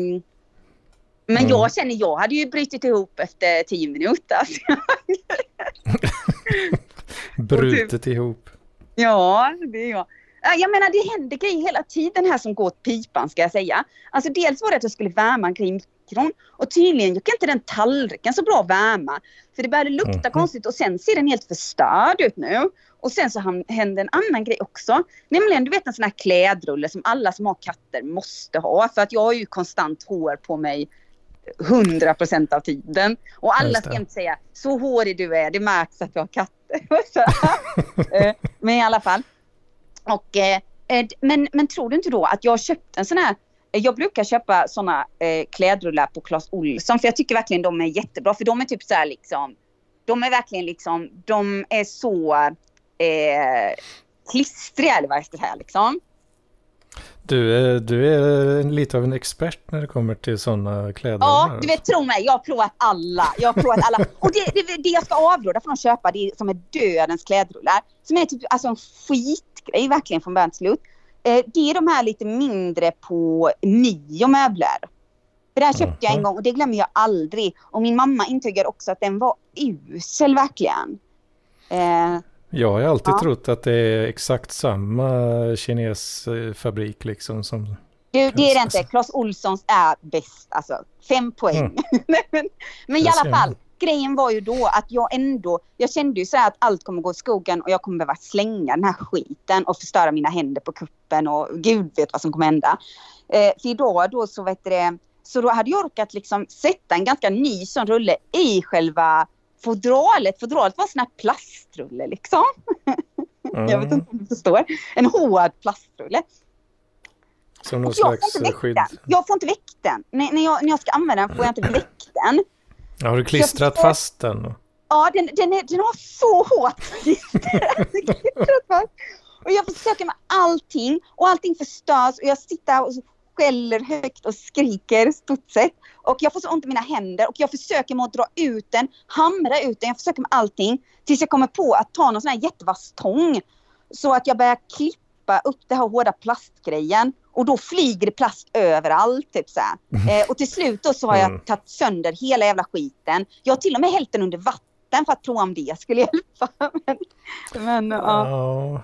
men mm. jag känner, jag hade ju brutit ihop efter tio minuter. Brutit typ, ihop. Ja, det är jag. Jag menar det händer grejer hela tiden här som går åt pipan ska jag säga. Alltså dels var det att jag skulle värma en i mikron och tydligen gick inte den tallriken så bra att värma. För det började lukta mm. konstigt och sen ser den helt förstörd ut nu. Och sen så hände en annan grej också. Nämligen du vet en sån här klädrulle som alla som har katter måste ha. För att jag har ju konstant hår på mig 100 procent av tiden. Och alla ska inte säga så hårig du är, det märks att du har katter. Eh, men i alla fall. Och, eh, men, men tror du inte då att jag köpte en sån här jag brukar köpa såna eh, klädrullar på Clas Olsson för jag tycker verkligen de är jättebra för de är typ så här liksom De är verkligen liksom, de är så eh, klistriga eller vad jag ska säga liksom. Du är, du är lite av en expert när det kommer till sådana kläder. Ja, du vet, tro mig, jag har provat alla. Jag har provat alla. Och det, det, det jag ska avråda från att köpa, det är som är dödens klädrullar. Som är typ alltså en skitgrej verkligen från början till slut. Eh, det är de här lite mindre på Mio möbler. För där köpte jag en gång och det glömmer jag aldrig. Och min mamma intygar också att den var usel verkligen. Eh, jag har alltid ja. trott att det är exakt samma kinesfabrik liksom som... Du, det är det inte. Clas Olssons är bäst. Alltså, fem poäng. Mm. men, men i alla fall, grejen var ju då att jag ändå, jag kände ju så att allt kommer gå i skogen och jag kommer behöva slänga den här skiten och förstöra mina händer på kuppen och gud vet vad som kommer hända. Eh, för idag då så vet det, Så då hade jag råkat liksom sätta en ganska ny sån rulle i själva fodralet. Fodralet var en sån här plastrulle liksom. Mm. Jag vet inte om du förstår. En hård plastrulle. Som någon Och jag får slags skydd. Jag får inte väck den. När, när, jag, när jag ska använda den får jag inte väck den. Ja, har du klistrat försöker- fast den? Ja, den, den, är, den har så hårt klistrat fast. Och jag försöker med allting och allting förstörs och jag sitter och skäller högt och skriker sett. Och jag får så ont i mina händer och jag försöker med att dra ut den, hamra ut den, jag försöker med allting. Tills jag kommer på att ta någon sån här jättevass tång. Så att jag börjar klippa upp det här hårda plastgrejen. Och då flyger det plast överallt. Typ så här. Eh, och till slut då så har jag Mm. tagit sönder hela jävla skiten. Jag har till och med hällt den under vatten för att prova om det skulle hjälpa. men, men, ja. Ja.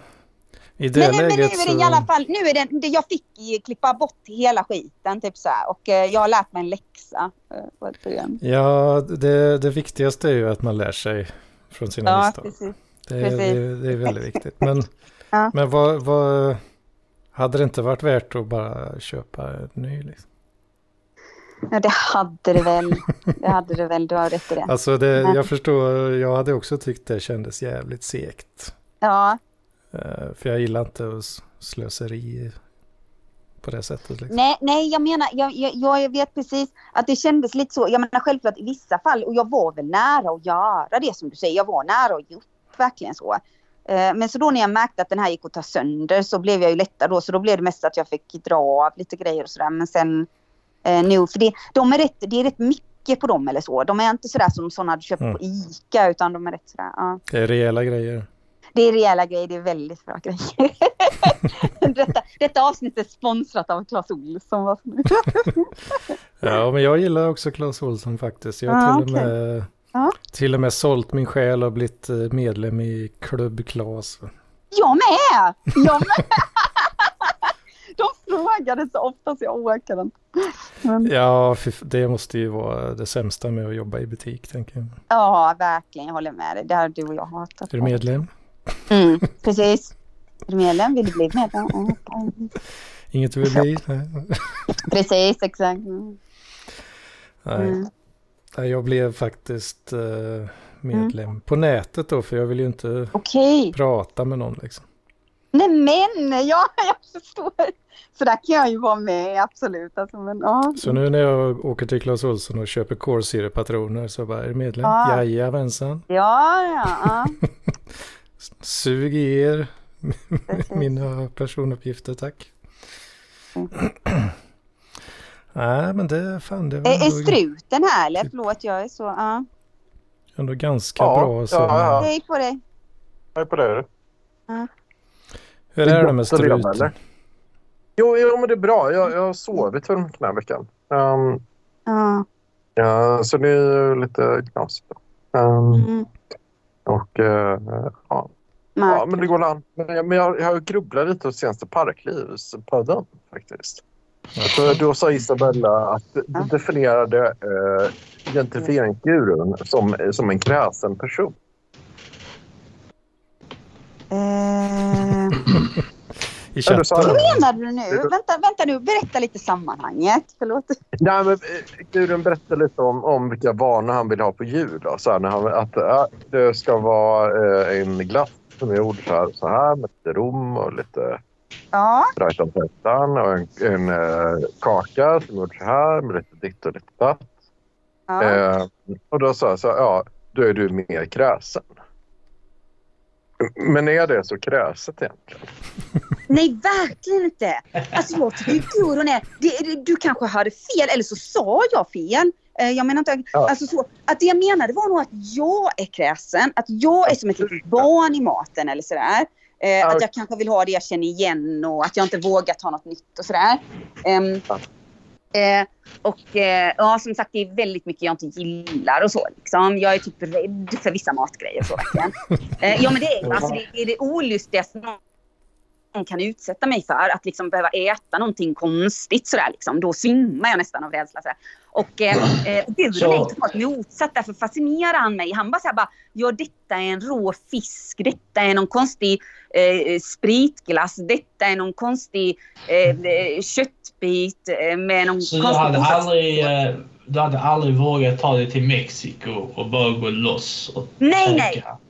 I det men, nu- men nu läget är det i alla fall, nu är det, det jag fick klippa bort hela skiten typ så här. Och eh, jag har lärt mig en läxa. eh. Ja, det, det viktigaste är ju att man lär sig från sina Ja, misstag. precis. Det, precis. det, det är väldigt viktigt. Men, Ja. men vad, vad... Hade det inte varit värt att bara köpa en ny? Liksom? Ja, det hade det väl. Det hade det väl, du har rätt i det. Alltså det, Ja. jag förstår, jag hade också tyckt det kändes jävligt segt. Ja, Eh, För jag gillar inte att slöseri på det sättet. Liksom. nej, nej, jag menar, jag, jag, jag vet precis att det kändes lite så. Jag menar självklart i vissa fall, och jag var väl nära att göra det som du säger. Jag var nära att gjort verkligen så. Eh, Men så då när jag märkte att den här gick att ta sönder så blev jag ju lättad då. Så då blev det mest att jag fick dra av lite grejer och sådär. Men sen eh, nu, för det, de är rätt, det är rätt mycket på dem eller så. De är inte sådär som sådana du köper Mm. på ICA utan de är rätt sådär. Ja. Det är rejäla grejer. Det är rejäla grejer, det är väldigt bra grejer. detta, detta avsnitt är sponsrat av Clas Ohlson. Ja, men jag gillar också Clas Ohlson faktiskt. Jag Ja, till, och med, Ja. till och med sålt min själ och blivit eh, medlem i Klubb Clas. Jag med! Jag med! De frågade så ofta så jag orkade inte. Men, Ja, det måste ju vara det sämsta med att jobba i butik, tänker jag. ja, verkligen. Jag håller med dig. Det har du och jag hatat. Är du medlem? Mm, precis. Är du medlem? Vill du bli medlem? Mm, mm. Inget du vill bli? Precis, exakt. Mm. Nej. Mm. Jag blev faktiskt eh, medlem på nätet då, för jag vill ju inte Okej. prata med någon liksom. Nej men, ja, jag förstår. Så där kan jag ju vara med, absolut. Alltså, men, ja. Så nu när jag åker till Clas Ohlson och köper kolsyrepatroner så bara, är du medlem? Ja. Jajamensan. Ja, ja, ja. Sug i er mina personuppgifter, tack. Mm. Nej, men det fan, det var Är, är struten här eller? Förlåt, jag är så... Ja. ändå ganska Ja, bra. Så. ja, ja. Hej på dig. Är på det. Hur är det med struten? Jo, jo, men det är bra. Jag, jag har sovit för den här veckan. Um, Ja. ja, så det är ju lite knasigt. Um, Mm. och uh, ja. ja, men det går an. Men, jag- men jag, jag har grubblat lite åt senaste Parklivspodden faktiskt. För då sa Isabella att du Ja. definierade uh, gentrifieringsgurun som, som en kräsen person. I Eh, vad menar du nu? Vänta, vänta nu, berätta lite sammanhanget. Förlåt. Nej, men, eh, Gudrun berättade lite om, om vilka vanor han vill ha på jul. Då. Så här, när han, att ja, det ska vara eh, en glass som är gjord så här, så här med lite rom och lite Ja, Brighton-pettan och en, en eh, kaka som så här med lite ditt och lite datt. ja. Eh, och då sa jag så ja, då är du mer kräsen. Men är det så kräset egentligen? Nej, verkligen inte. Alltså jag tycker gurun är... Det, det, du kanske hörde fel, eller så sa jag fel. Eh, Jag menar inte... Ja. Alltså så, att det jag menade var nog att jag är kräsen. Att jag är som ett litet barn i maten eller sådär. Eh. Att jag kanske vill ha det jag känner igen och att jag inte vågar ta något nytt och sådär. Ja. eh, och eh, ja, som sagt det är väldigt mycket jag inte gillar och så. Liksom. Jag är typ rädd för vissa matgrejer så verkligen. Eh, ja men det är alltså det, det, är det olustigaste kan utsätta mig för. Att liksom behöva äta någonting konstigt sådär liksom. Då svimmar jag nästan av rädsla. Sådär. Och eh, eh, Så- är totalt motsatt. Därför fascinerar han mig. Han bara såhär bara, ja detta är en rå fisk. Detta är någon konstig eh, spritglass. Detta är någon konstig eh, eh, köttbit eh, med någon Så du konstig hade tillsats. aldrig, eh, du hade aldrig vågat ta dig till Mexiko och bara gå loss och Nej, käka?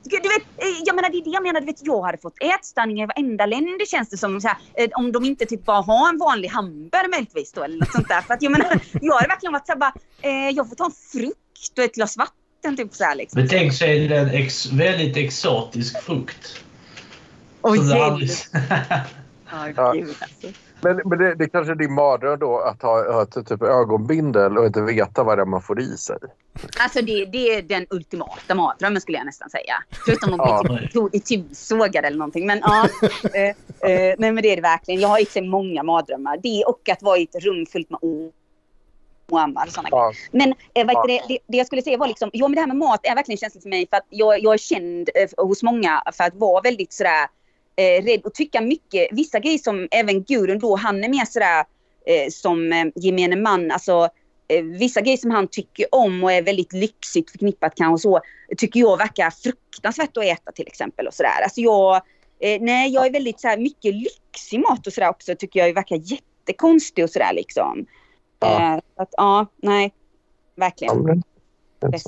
nej. Du vet, eh, jag menar det är det jag menar. Du vet, jag hade fått ätstörningar i varenda länder känns det som. Så här, eh, om de inte typ bara har en vanlig hamburgare möjligtvis då eller något sånt där. För att jag menar, jag hade verkligen varit så här bara, eh, jag får ta en frukt och ett glas vatten typ så här liksom. Men tänk det en ex, väldigt exotisk frukt. Du hjälp. aldrig- Ja. gud alltså. Men, men det, det kanske är din mardröm då att ha, ett typ ögonbindel och inte veta vad det är man får i sig. Alltså det, det är den ultimata mardrömmen skulle jag nästan säga. Förutom om Ja. man blir typ itusågad eller någonting. Men ja, eh, eh, nej men det är det verkligen. Jag har i sig många mardrömmar. Det och att vara i ett rum fullt med o- oammar och sådana Ja. Men eh, Ja. det, det jag skulle säga var liksom, jo men det här med mat är verkligen känsligt för mig för att jag, jag är känd eh, hos många för att vara väldigt sådär eh, rädd och tycka mycket, vissa grejer som även Gurun då, han är mer sådär eh, som eh, gemene man, alltså eh, vissa grejer som han tycker om och är väldigt lyxigt förknippat kanske så, tycker jag verkar fruktansvärt att äta till exempel och sådär. Alltså jag, eh, nej jag är väldigt såhär mycket lyxig mat och sådär också tycker jag verkar jättekonstig och sådär liksom. Ja. Eh, så att, ja, nej. Ja, Verkligen. men det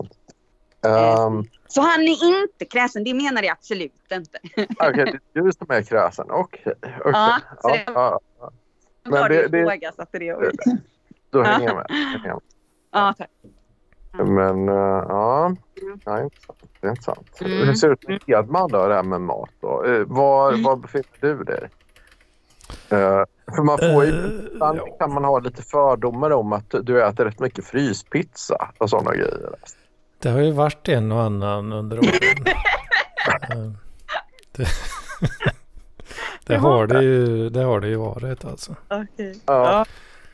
är Så han är inte kräsen, det menar jag absolut inte. Okej, det är du som är kräsen. Okej. okej. Ja, så Ja, det- ja, ja. Men det- det, det- ifrågasatte det. och- Då hänger jag med. Hänger jag Ja, tack. med. Men uh, ja, Mm. intressant. Det är intressant. Mm. Hur ser det ut med Edman då, det här med mat? Då? Eh, var, Mm. var befinner du dig? Eh, för man får ju, ibland ja. kan man ha lite fördomar om att du äter rätt mycket fryspizza och sådana grejer. Det har ju varit en och annan under åren. Eh, det, det, har det, ju, det har det ju varit alltså. Okej. Ja.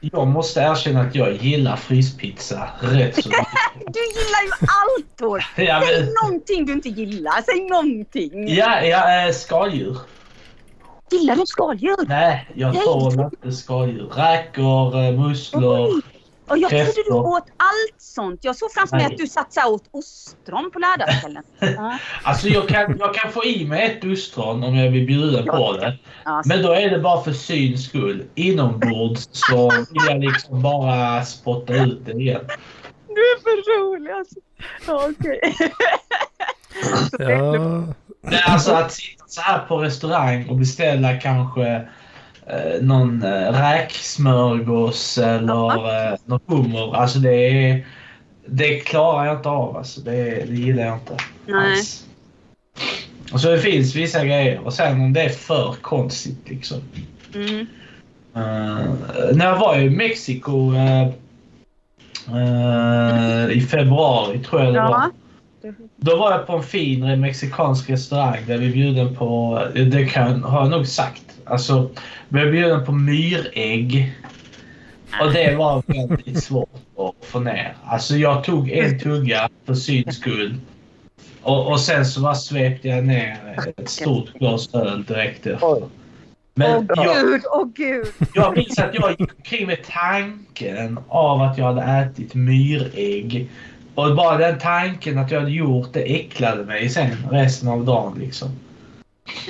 Jag måste erkänna att jag gillar fryspizza rätt så mycket. Du gillar ju allt. Ja, Säg men, någonting du inte gillar. Säg någonting. ja, ja äh, skaldjur. Gillar du skaldjur? Nej, jag tål inte skaldjur. Räkor, eh, musslor. Oj. Och jag trodde du åt allt sånt. Jag såg framför mig att du satt så åt ostron på lördagskvällen. Ja. Alltså jag kan, jag kan få i mig ett ostron om jag blir bjuden på det. Ja, Men då är det bara för syns skull. Inombords så vill jag liksom bara spotta ut det igen. Du är för rolig alltså. Ja, okej. Ja, Men alltså att sitta så här på restaurang och beställa kanske eh, någon eh, räksmörgås eller eh, någon hummer. Alltså det är... Det klarar jag inte av alltså. Det, det gillar jag inte Nej. alls. Och så det finns vissa grejer. Och sen om det är för konstigt liksom. Mm. Eh, när jag var i Mexiko eh, eh, i februari tror jag det var. Då var jag på en fin mexikansk restaurang där vi bjuden på, det kan, har jag nog sagt, alltså vi blev bjuden på myrägg. Och det var väldigt svårt att få ner. Alltså jag tog en tugga för syns skull. Och, och sen så bara svepte jag ner ett stort glas öl direkt efter. Men Åh jag, gud, åh gud. jag minns att jag gick omkring med tanken av att jag hade ätit myrägg. Och bara den tanken att jag hade gjort det äcklade mig sen resten av dagen liksom.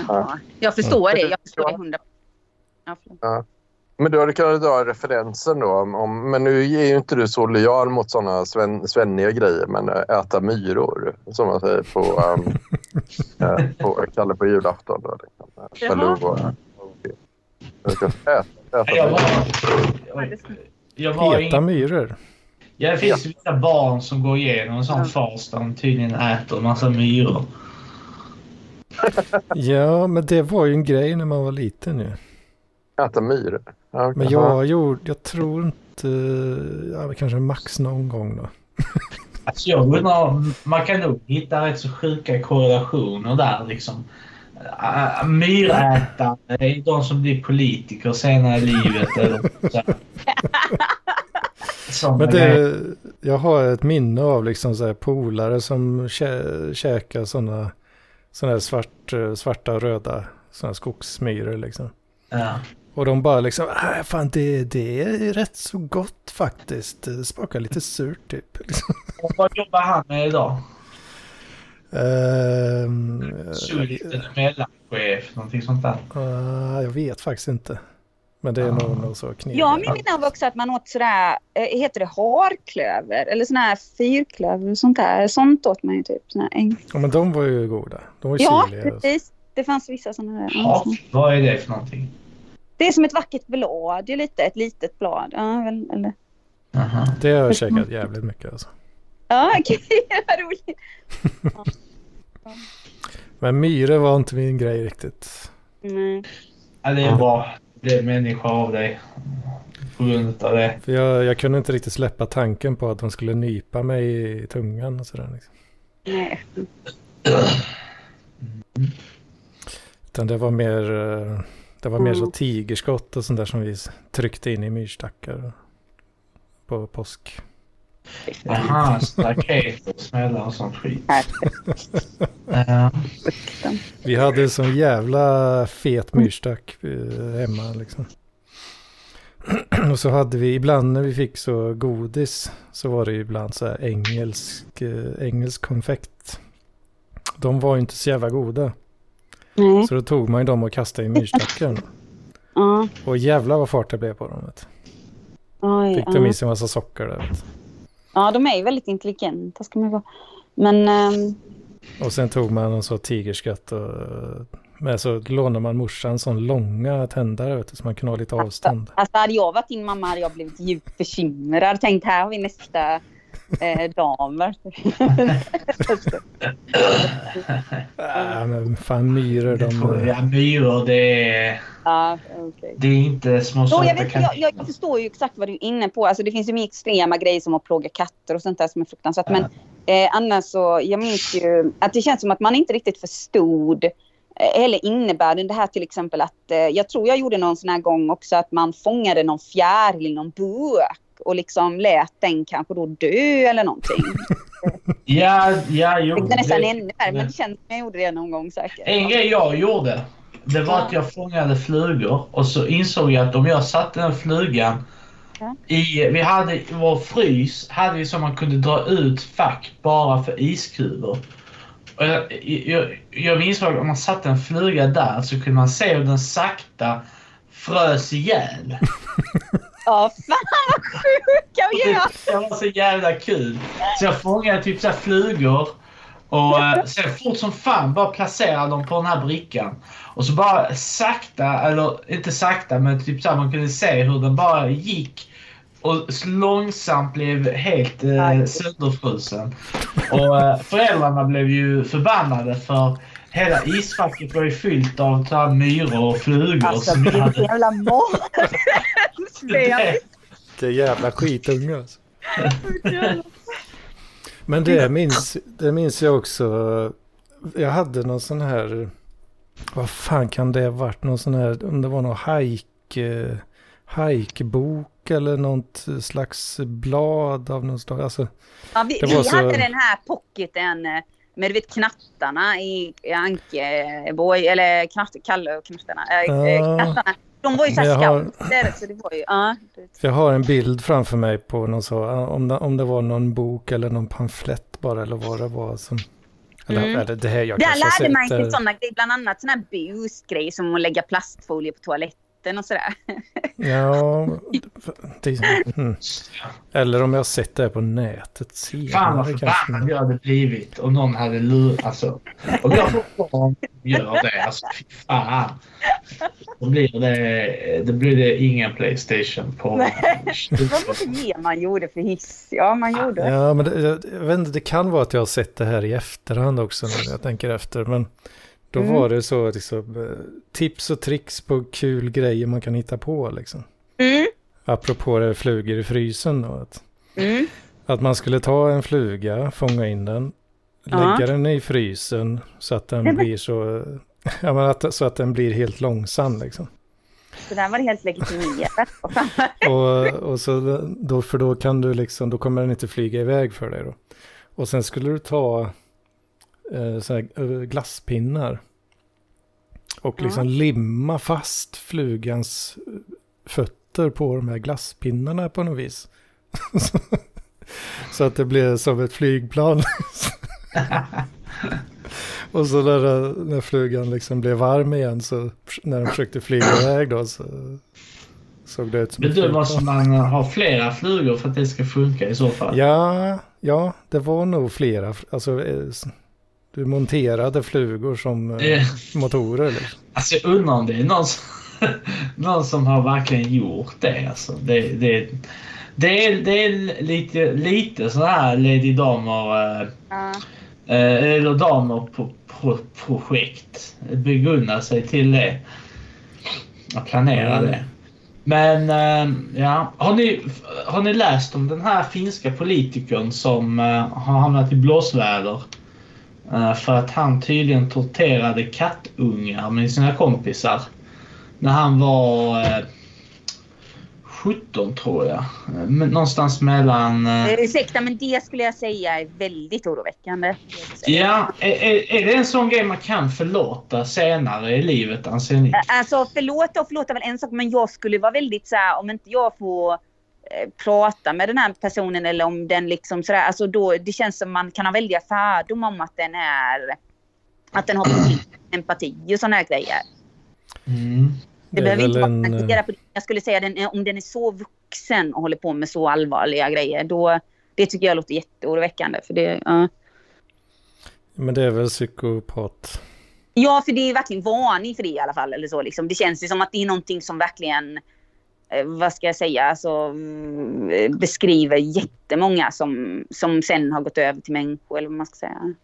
Ja, jag förstår det. Jag förstår det hundra. Ja. Men du hade kunnat dra referensen då. Om, om, men nu är ju inte du så lojal mot sådana sven, svenniga grejer. Men äh, äta myror, som man säger på, um, äh, på Kalle på julafton. Då, liksom. Och, och, jag ska äta, äta Jag var, jag, jag var heta myror. Ja, det finns vissa barn som går igenom en sån Ja. fas där de tydligen äter en massa myror. Ja, men det var ju en grej när man var liten ju. Äta myror. Ja, okej. Men jag gjorde, jag tror inte, ja, kanske max någon gång då. Alltså jag undrar, man kan nog hitta rätt så sjuka korrelationer där liksom. Äh, Myrätare är de som blir politiker senare i livet. Eller så Men det, jag har ett minne av liksom så här polare som kä, käkar sådana såna här svart, svarta röda här skogsmyror liksom. Ja. Och de bara liksom, äh, fan det, det är rätt så gott faktiskt. Det smakar lite surt typ. Liksom. Och vad jobbar han med idag? Ehm, Sult eller mellanchef, någonting sånt där. eh, jag vet faktiskt inte. Men det är nog, nog så knepigt. Jag minns också att man åt sådär, eh, heter det harklöver? Eller sån här fyrklöver och sånt där. Sånt åt man ju typ. Äng- Ja, men de var ju goda. De var Ja, chiliga. precis. Det fanns vissa sådana där. Ja, vad är det för någonting? Det är som ett vackert blad, det är lite, ett litet blad. Ja, väl, eller... Aha. Det har jag käkat jävligt mycket alltså. ja okej, vad roligt. Men myror var inte min grej riktigt. Nej. Ja, det är är människa av dig. På grund av det. För jag, jag kunde inte riktigt släppa tanken på att de skulle nypa mig i tungan och sådär. Liksom. Nej. Utan det var mer, det var mer så Mm. tigerskott och sånt där som vi tryckte in i myrstackar på påsk. Jaha, staket och smällar och sånt skit. Ja. Vi hade sån jävla fet myrstack eh, hemma liksom. Och så hade vi ibland när vi fick så godis så var det ju ibland så här engelsk, eh, engelsk konfekt. De var ju inte så jävla goda. Nej. Så då tog man ju dem och kastade i myrstacken. Ja. Och jävlar vad fart det blev på dem. Vet. Oj, Fick de i sig en massa socker där. Vet. Ja, de är ju väldigt intelligenta ska man vara. Men ehm, Och sen tog man en så tigerskatt och med så lånade man morsan sån långa tändare vet du, så man kunde ha lite avstånd. alltså, hade jag varit din mamma hade jag blivit djupt bekymrad. Tänkt här har vi nästa eh, damer. Äh, men fan myror de... Ja, myror det är, ja, okej. det är inte små Jo, jag, vet, jag, jag, jag förstår ju exakt vad du är inne på. Alltså, det finns ju mer extrema grejer som att plåga katter och sånt där som är fruktansvärt. Men eh, annars så, jag minns ju att det känns som att man inte riktigt förstod eh, eller innebörden det här till exempel att eh, jag tror jag gjorde någon sån här gång också att man fångade någon fjäril i någon burk och liksom lät den kanske då dö eller någonting. Ja, ja, jo. Det är nästan det- ännu värre men det känns som jag gjorde det någon gång säkert. En grej jag gjorde, det var Ja. att jag fångade flugor och så insåg jag att om jag satte den flugan Ja. i, vi hade i vår frys, hade vi så man kunde dra ut fack bara för iskulor. Och jag, jag, jag insåg att om man satte en fluga där så kunde man se hur den sakta frös ihjäl. Ja, fan vad sjuka vi är! Det var så jävla kul. Så jag fångade typ så här flugor och eh, sen fort som fan bara placerade dem på den här brickan. Och så bara sakta, eller inte sakta, men typ så här, man kunde se hur den bara gick och långsamt blev helt eh, sönderfrusen. Och eh, föräldrarna blev ju förbannade för hela isfacket var ju fyllt av så här myror och flugor. Alltså som jag vilken hade jävla mardrömsspel. Det är jävla skitunga alltså. Men det minns, det minns jag också. Jag hade någon sån här. Vad fan kan det ha varit? Någon sån här. Om det var någon hike. Hikebok eller något slags blad av något slag. Alltså, Ja, vi vi så- hade den här pocketen med du vet knattarna i, i Ankeborg, eller knatt, Kalle och knattarna. Äh, knattarna. De var ju Men jag såhär har- scouter så det var ju, ja. jag har en bild framför mig på någon så. Om det, om det var någon bok eller någon pamflett bara eller vad det var som. Eller, Mm. eller det här jag Där har lärde man sig eh, sådana grejer, bland annat sådana här busgrejer som att lägga plastfolie på toaletten och sådär. Ja, det, mm. Eller om jag sett det på nätet senare Fan vad förbannad jag hade blivit om någon hade lurat. Alltså, om jag fortfarande gör det, alltså fy fan. Då blir det, då blir det ingen Playstation på... Vad var det man gjorde för hiss? Ja, man gjorde. Ja, men det, jag, jag vet inte, det kan vara att jag har sett det här i efterhand också när jag tänker efter. Men då Mm. var det så liksom, eh, tips och tricks på kul grejer man kan hitta på liksom. Mm, Apropå det flugor i frysen då. Att, mm. att man skulle ta en fluga, fånga in den, Ja. lägga den i frysen så att den blir så, ja, men att, så att den blir helt långsam liksom. Så där var helt fan? Och, och så då, för då kan du liksom, då kommer den inte flyga iväg för dig då. Och sen skulle du ta så här, eh, glasspinnar. Och liksom limma fast flugans fötter på de här glasspinnarna på något vis. så att det blev som ett flygplan. och så när, när flugan liksom blev varm igen så när de försökte flyga iväg då så såg det ut som Men flygplan. måste man ha flera flugor för att det ska funka i så fall? Ja, ja, det var nog flera. Alltså, eh, du monterade flugor som eh, Eh, motorer. Liksom. Alltså jag undrar om det är någon som, någon som har verkligen gjort det. Alltså, det, det, det, är, det är lite, lite så här Lady Damer eh, Ja. eh, eller damer på, på projekt. Begunna sig till det. Att planera Mm. det. Men eh, ja, har ni, har ni läst om den här finska politikern som eh, har hamnat i blåsväder? Eh, för att han tydligen torterade kattungar med sina kompisar. När han var eh, 17 tror jag. Eh, Någonstans mellan... eh, Eh, Ursäkta, men det skulle jag säga är väldigt oroväckande. Ja, är, är, det en sån grej man kan förlåta senare i livet anser ni? Alltså förlåta och förlåta är väl en sak, men jag skulle vara väldigt så här, om inte jag får eh, prata med den här personen eller om den liksom sådär, alltså då, det känns som man kan ha väldiga fördomar om att den är, att den har empati och sådana här grejer. Mm. Det, är behöver inte vara en, eh, på det. Jag skulle säga den, om den är så vuxen och håller på med så allvarliga grejer, då, det tycker jag låter jätteoroväckande. För det, ja. Men det är väl psykopat. Ja, för det är verkligen varning för det i alla fall. Eller så, liksom. Det känns ju som att det är någonting som verkligen, eh, vad ska jag säga, alltså, mm, eh, beskriver jättemånga som, som sen har gått över till människor, eller vad man ska säga.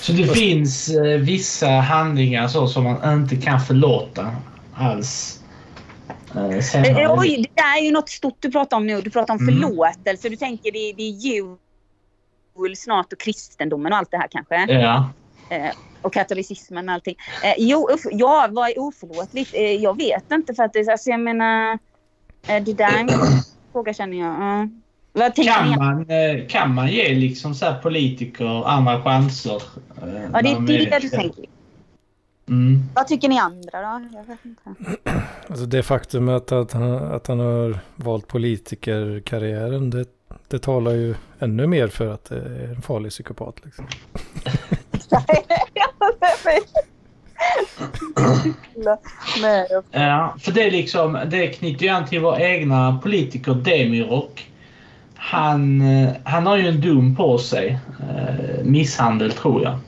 Så det finns eh, vissa handlingar så som man inte kan förlåta alls. Eh, Eh, Oj, det är ju något stort du pratar om nu. Du pratar om Mm. förlåtelse. Du tänker det, det är jul snart och kristendomen och allt det här kanske? Ja. Eh, och katolicismen och allting. Eh, jo, uff, ja, vad är oförlåtligt? Eh, jag vet inte för att det, alltså, jag menar, eh, det där är en fråga känner jag. Ja. Vad Kan ni? man, eh, kan man ge liksom så här politiker andra chanser? eh, Ja, när det är de det du tänker. Mm. Vad tycker ni andra då? Jag vet inte. Alltså det faktumet att han, att han har valt politikerkarriären, det, det talar ju ännu mer för att det är en farlig psykopat. Liksom. Ja, för det är liksom, det knyter ju an till vår egna politiker Demirok. Han, eh, han har ju en dom på sig. Eh, misshandel tror jag.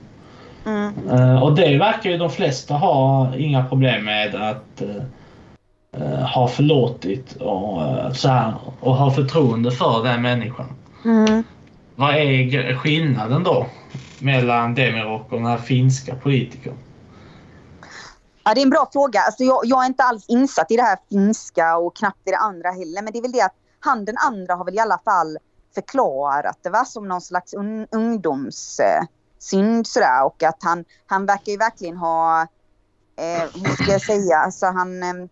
Mm. Eh, och det verkar ju de flesta ha inga problem med att ha förlåtit och, så här, och ha förtroende för den människan. Mm. Vad är skillnaden då mellan Demirok och den här finska politikern? Ja, det är en bra fråga. Alltså, jag, jag är inte alls insatt i det här finska och knappt i det andra heller. Men det är väl det att han den andra har väl i alla fall förklarat det va? som någon slags un, ungdomssynd eh, sådär. Och att han, han verkar ju verkligen ha, eh, hur ska jag säga, alltså han... Eh,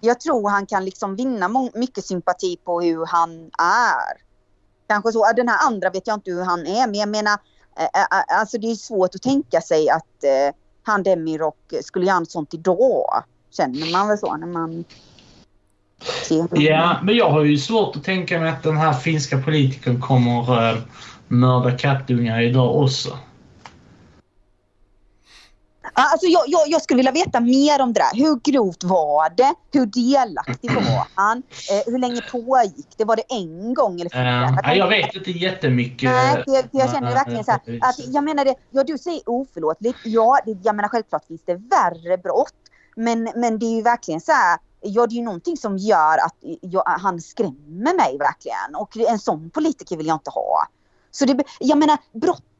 jag tror han kan liksom vinna mycket sympati på hur han är. Kanske så. Den här andra vet jag inte hur han är, men jag menar, alltså det är svårt att tänka sig att eh, han Demirok skulle göra något sånt idag. Känner man väl så när man ser Ja, men jag har ju svårt att tänka mig att den här finska politikern kommer eh, mörda kattungar idag också. Alltså jag, jag, jag skulle vilja veta mer om det där. Hur grovt var det? Hur delaktig var han? Eh, hur länge pågick det? Var det en gång eller flera? Nej, jag vet inte jättemycket. Nej, jag, jag känner verkligen så här, att jag menar det, ja du säger oförlåtligt, ja det, jag menar självklart finns det värre brott. Men, men det är ju verkligen så här, ja det är ju någonting som gör att jag, han skrämmer mig verkligen. Och en sån politiker vill jag inte ha. Så det, jag menar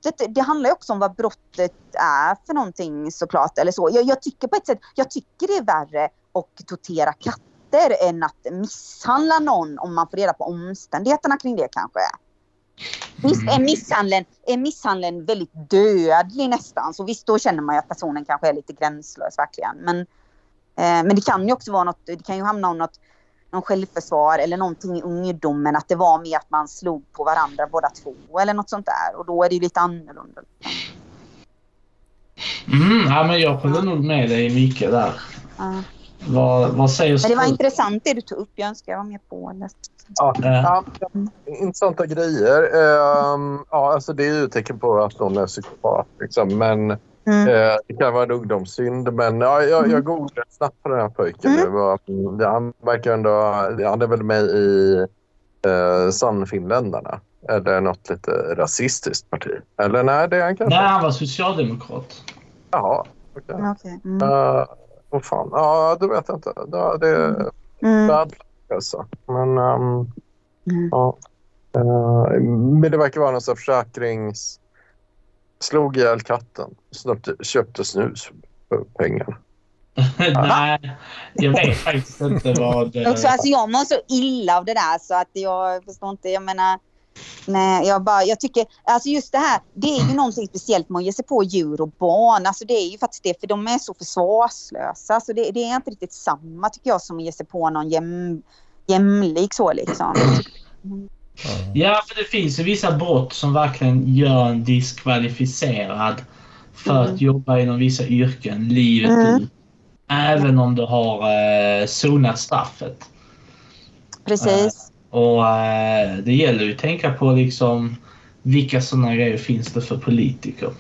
brottet, det handlar ju också om vad brottet är för någonting såklart. Eller så. Jag, jag tycker på ett sätt, jag tycker det är värre att tortera katter än att misshandla någon om man får reda på omständigheterna kring det kanske. Visst är misshandeln, är misshandeln väldigt dödlig nästan. Så visst då känner man ju att personen kanske är lite gränslös verkligen. Men, eh, men det kan ju också vara något, det kan ju hamna om något någon självförsvar eller någonting i ungdomen att det var med att man slog på varandra båda två eller något sånt där och då är det ju lite annorlunda. Mm, ja, men jag håller nog med dig mycket där. Ja. Vad, vad säger Men det var intressant det du tog upp. Jag önskar jag var med på det. Ja, ja, intressanta grejer. Ehm, ja, alltså det är ju ett tecken på att någon är psykopat. Liksom. Men Mm. eh, det kan vara en ungdomssynd. Men ja, jag, jag googlade snabbt på den här pojken. Mm. Det var, ja, han verkar ändå... Han är väl med i eh, Sannfinländarna. Eller något lite rasistiskt parti. Eller nej, det är han kanske. nej, han var socialdemokrat. Jaha. okej. Okej. Mm. Uh, vad fan. Ja, det vet jag inte. Det, det är Mm. bad luck alltså. Men... ehm, Mm. Ja. Men det verkar vara någon sorts försäkrings... Slog ihjäl katten. Snöpte, köpte snus för pengar. nej, jag vet faktiskt inte vad... Också, alltså, jag mår så illa av det där så att jag förstår inte. Jag menar, nej, jag bara, jag tycker, alltså just det här, det är ju någonting speciellt med att ge sig på djur och barn. Alltså det är ju faktiskt det, för de är så försvarslösa. Så det, det är inte riktigt samma tycker jag som att ge sig på någon jäm, jämlik så liksom. Ja. Ja, för det finns ju vissa brott som verkligen gör en diskvalificerad för Mm. att jobba inom vissa yrken livet Mm. ut. Även om du har eh, sonat straffet. Precis. Och eh, det gäller ju att tänka på liksom vilka sådana grejer finns det för politiker.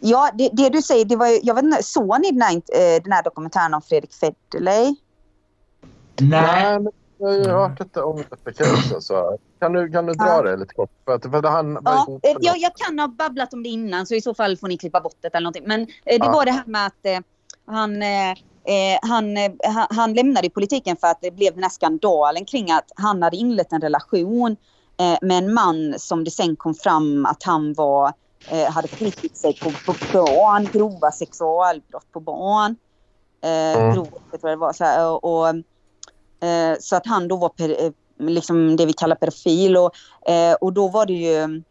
Ja, det, det du säger, det var ju, jag vet inte, såg ni den här, eh, den här dokumentären om Fredrik Federley? Nej, jag har ju hört lite om detta caset. Så kan du, kan du dra Ja. det lite kort? För att, för att han var Ja, jag, jag kan ha babblat om det innan så i så fall får ni klippa bort det eller någonting. Men eh, det Ja. var det här med att eh, han, eh, eh, han, eh, han, han lämnade i politiken för att det blev den här skandalen kring att han hade inlett en relation eh, med en man som det sen kom fram att han var, hade förgripit sig på, på barn, grova sexualbrott på barn. Eh, Mm. grovt, jag tror det var så här, och, och, så att han då var per, eh, liksom det vi kallar pedofil och, eh, och då var det ju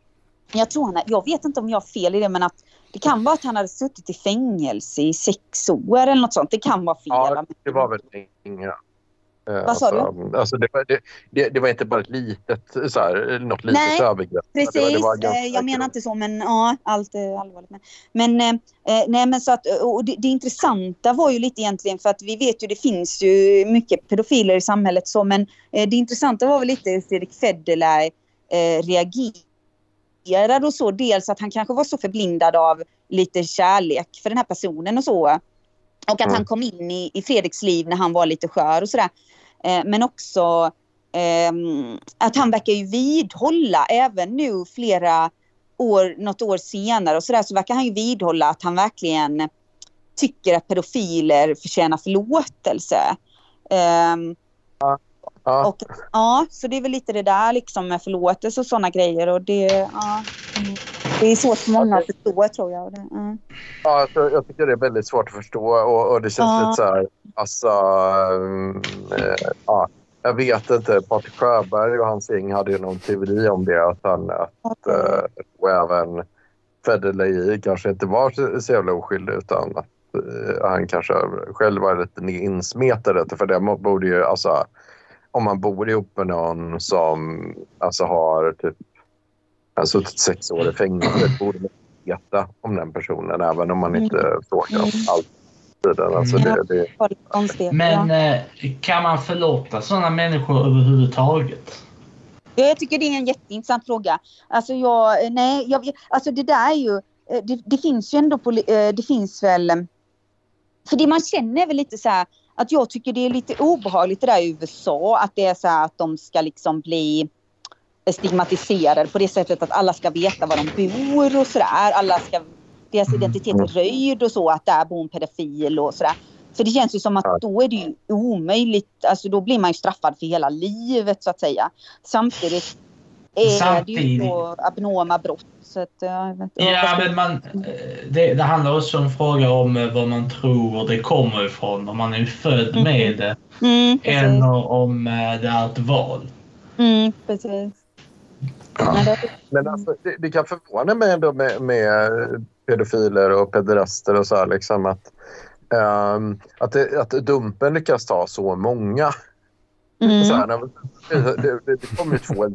jag tror han, jag vet inte om jag har fel i det men att det kan vara att han hade suttit i fängelse i sex år eller något sånt. Det kan vara fel. Ja, det var väl inga. Eh, Vad sa alltså, Alltså det, var, det, det, det var inte bara ett litet, så här, något litet Nej, övergrepp. Det var- Precis, det var ganska eh, jag menar inte så men ja, allt är allvarligt. Men, men, eh, eh, nej, men så att, och det, det intressanta var ju lite egentligen för att vi vet ju det finns ju mycket pedofiler i samhället så men eh, det intressanta var väl lite hur Fredrik Federley eh, reagerade och så. Dels att han kanske var så förblindad av lite kärlek för den här personen och så. Och att Mm. han kom in i, i Fredriks liv när han var lite skör och sådär. Eh, men också ehm, att han verkar ju vidhålla även nu flera år, något år senare och sådär så verkar han ju vidhålla att han verkligen tycker att pedofiler förtjänar förlåtelse. Ehm, Ja, och, ja, så det är väl lite det där liksom med förlåtelse och sådana grejer och det, ja, mm. Det är svårt för många att förstå tror jag. mm. ja, alltså, jag tycker det är väldigt svårt att förstå och, och det känns Ja. lite så här, alltså, eh, ja, jag vet inte. Patrik Sjöberg och hans gäng hade ju någon teori om det, att han, att, eh, och även Federley kanske inte var så, så jävla oskyldig utan att eh, han kanske själv var lite insmetad. För det borde ju, alltså, om man bor ihop med någon som alltså, har typ har suttit sex år i fängelse borde man veta om den personen även om man inte frågar om Mm. allt. Alltså, det, det, Det men eh, kan man förlåta sådana människor överhuvudtaget? Ja, jag tycker det är en jätteintressant fråga. Alltså, jag, nej, jag, alltså det där är ju, eh, det, det finns ju ändå, eh, det finns väl, eh, för det man känner är väl lite så här, att jag tycker det är lite obehagligt det där i USA, att det är så här att de ska liksom bli stigmatiserade på det sättet att alla ska veta var de bor och sådär. Alla ska, deras Mm. identitet är röjd och så, att där bor en pedofil och sådär. För det känns ju som att då är det ju omöjligt, alltså då blir man ju straffad för hela livet så att säga. Samtidigt är det ju Samtidigt. så abnorma brott. Så att, inte, Ja, men man, eh, det, det handlar också om fråga om eh, vad man tror det kommer ifrån. Om man är född Mhm. med det. Mm. Eller om eh, det är ett val. Mm, precis. Men alltså, det, det kan förvåna mig ändå med, med pedofiler och pederaster och så här, liksom att, ehm, att, det, att Dumpen lyckas ta så många. mm, Så här, det, det, det kom ju två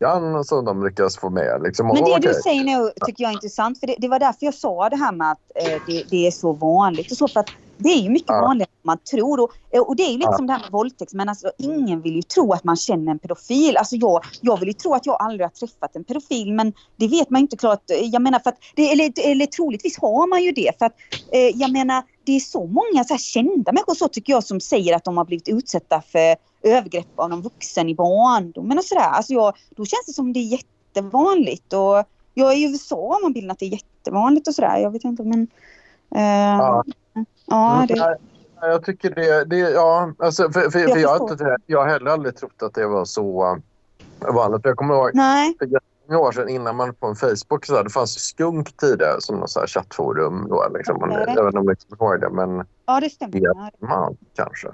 veckan som de lyckas få med. Liksom, Men det du säger nu tycker jag är intressant. För det, det var därför jag sa det här med att eh, det, det är så vanligt. Och så för att det är ju mycket Ja. vanligare än man tror. Och, eh, och det är ju lite Ja. som det här med våldtäkt. Men alltså, ingen vill ju tro att man känner en pedofil. Alltså, jag, jag vill ju tro att jag aldrig har träffat en pedofil. Men det vet man ju inte klart. Eh, Jag menar för att, det, eller, eller troligtvis har man ju det. För att eh, jag menar det är så många så här kända människor så tycker jag som säger att de har blivit utsatta för övergrepp av någon vuxen i barndomen och sådär. Alltså jag, då känns det som det är jättevanligt. Och jag är i USA har man bilden att det är jättevanligt och sådär. Jag vet inte men... Eh, Ja. Ja. det, Nej, Jag tycker det, det ja, alltså för, för, för Jag jag, har förstår. inte, jag har heller aldrig trott att det var så uh, vanligt. Jag kommer ihåg nej. för många år sedan innan man på en Facebook så här, det fanns ju skunk tidigare som någon så här chattforum då liksom. Man, Okej. jag vet inte om ni kommer ihåg det men Ja det stämmer. Ja. Man kanske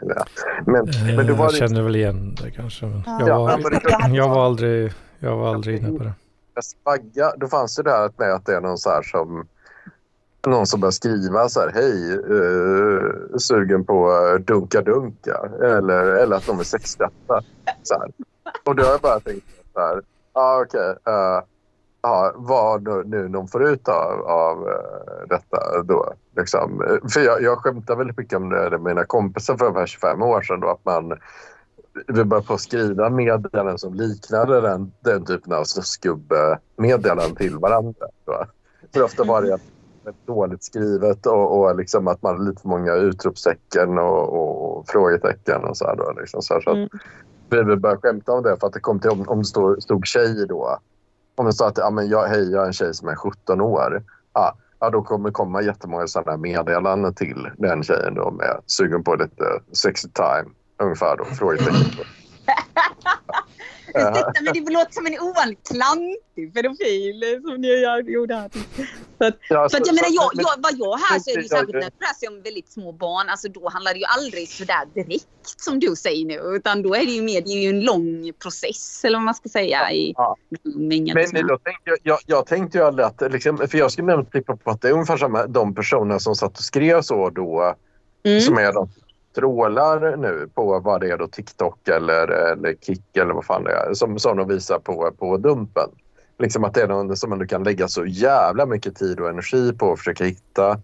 det. Men, Eh, men då var jag det känner väl igen det kanske. Men Ja. jag, Ja, var, det jag, var aldrig, jag var aldrig inne på det. spagga, då fanns det där med att det är någon så här som någon som börjar skriva så här, hej, uh, sugen på eh, dunka dunka eller, eller att de är sexskatta. Så här. Och då har jag bara tänkt så här, ah, okej, eh, ja, vad nu, de får ut av, av eh, detta då. Liksom. För jag, jag skämtar väldigt mycket om det med mina kompisar för ungefär 25 år sedan då att man vi började på att skriva meddelanden som liknade den, den typen av snuskgubbe-meddelanden till varandra. Då. För ofta var det väldigt dåligt skrivet och, och liksom att man hade lite för många utropstecken och, och, och frågetecken och så här då. Liksom så här, så Mm. vi började skämta om det för att det kom till om, om det stod, stod tjej då. Om det stod att ja, men jag, hej, jag är en tjej som är 17 år. Ja, ja, då kommer det komma jättemånga sådana meddelanden till den tjejen då med sugen på lite sexy time. Ungefär då, frågetecken. Ursäkta, men det låter som en ovanligt klantig pedofil som ni gjorde här. För att, ja, för att så- jag menar, så- jag, jag, vad jag här så är det Ja, särskilt när det rör sig om väldigt små barn. Alltså då handlar det ju aldrig sådär direkt som du säger nu. Utan då är det ju mer, det är ju en lång process eller vad man ska säga i Ja. Men då tänkte jag, jag, jag tänkte ju aldrig att, liksom, för jag skulle nämligen tippa på att det är ungefär samma, de personer som satt och skrev så då, Mm. som är de trålar nu på vad det är då TikTok eller, eller Kik eller vad fan det är, som, som de visar på, på Dumpen. Liksom att det är någon som man kan lägga så jävla mycket tid och energi på att försöka hitta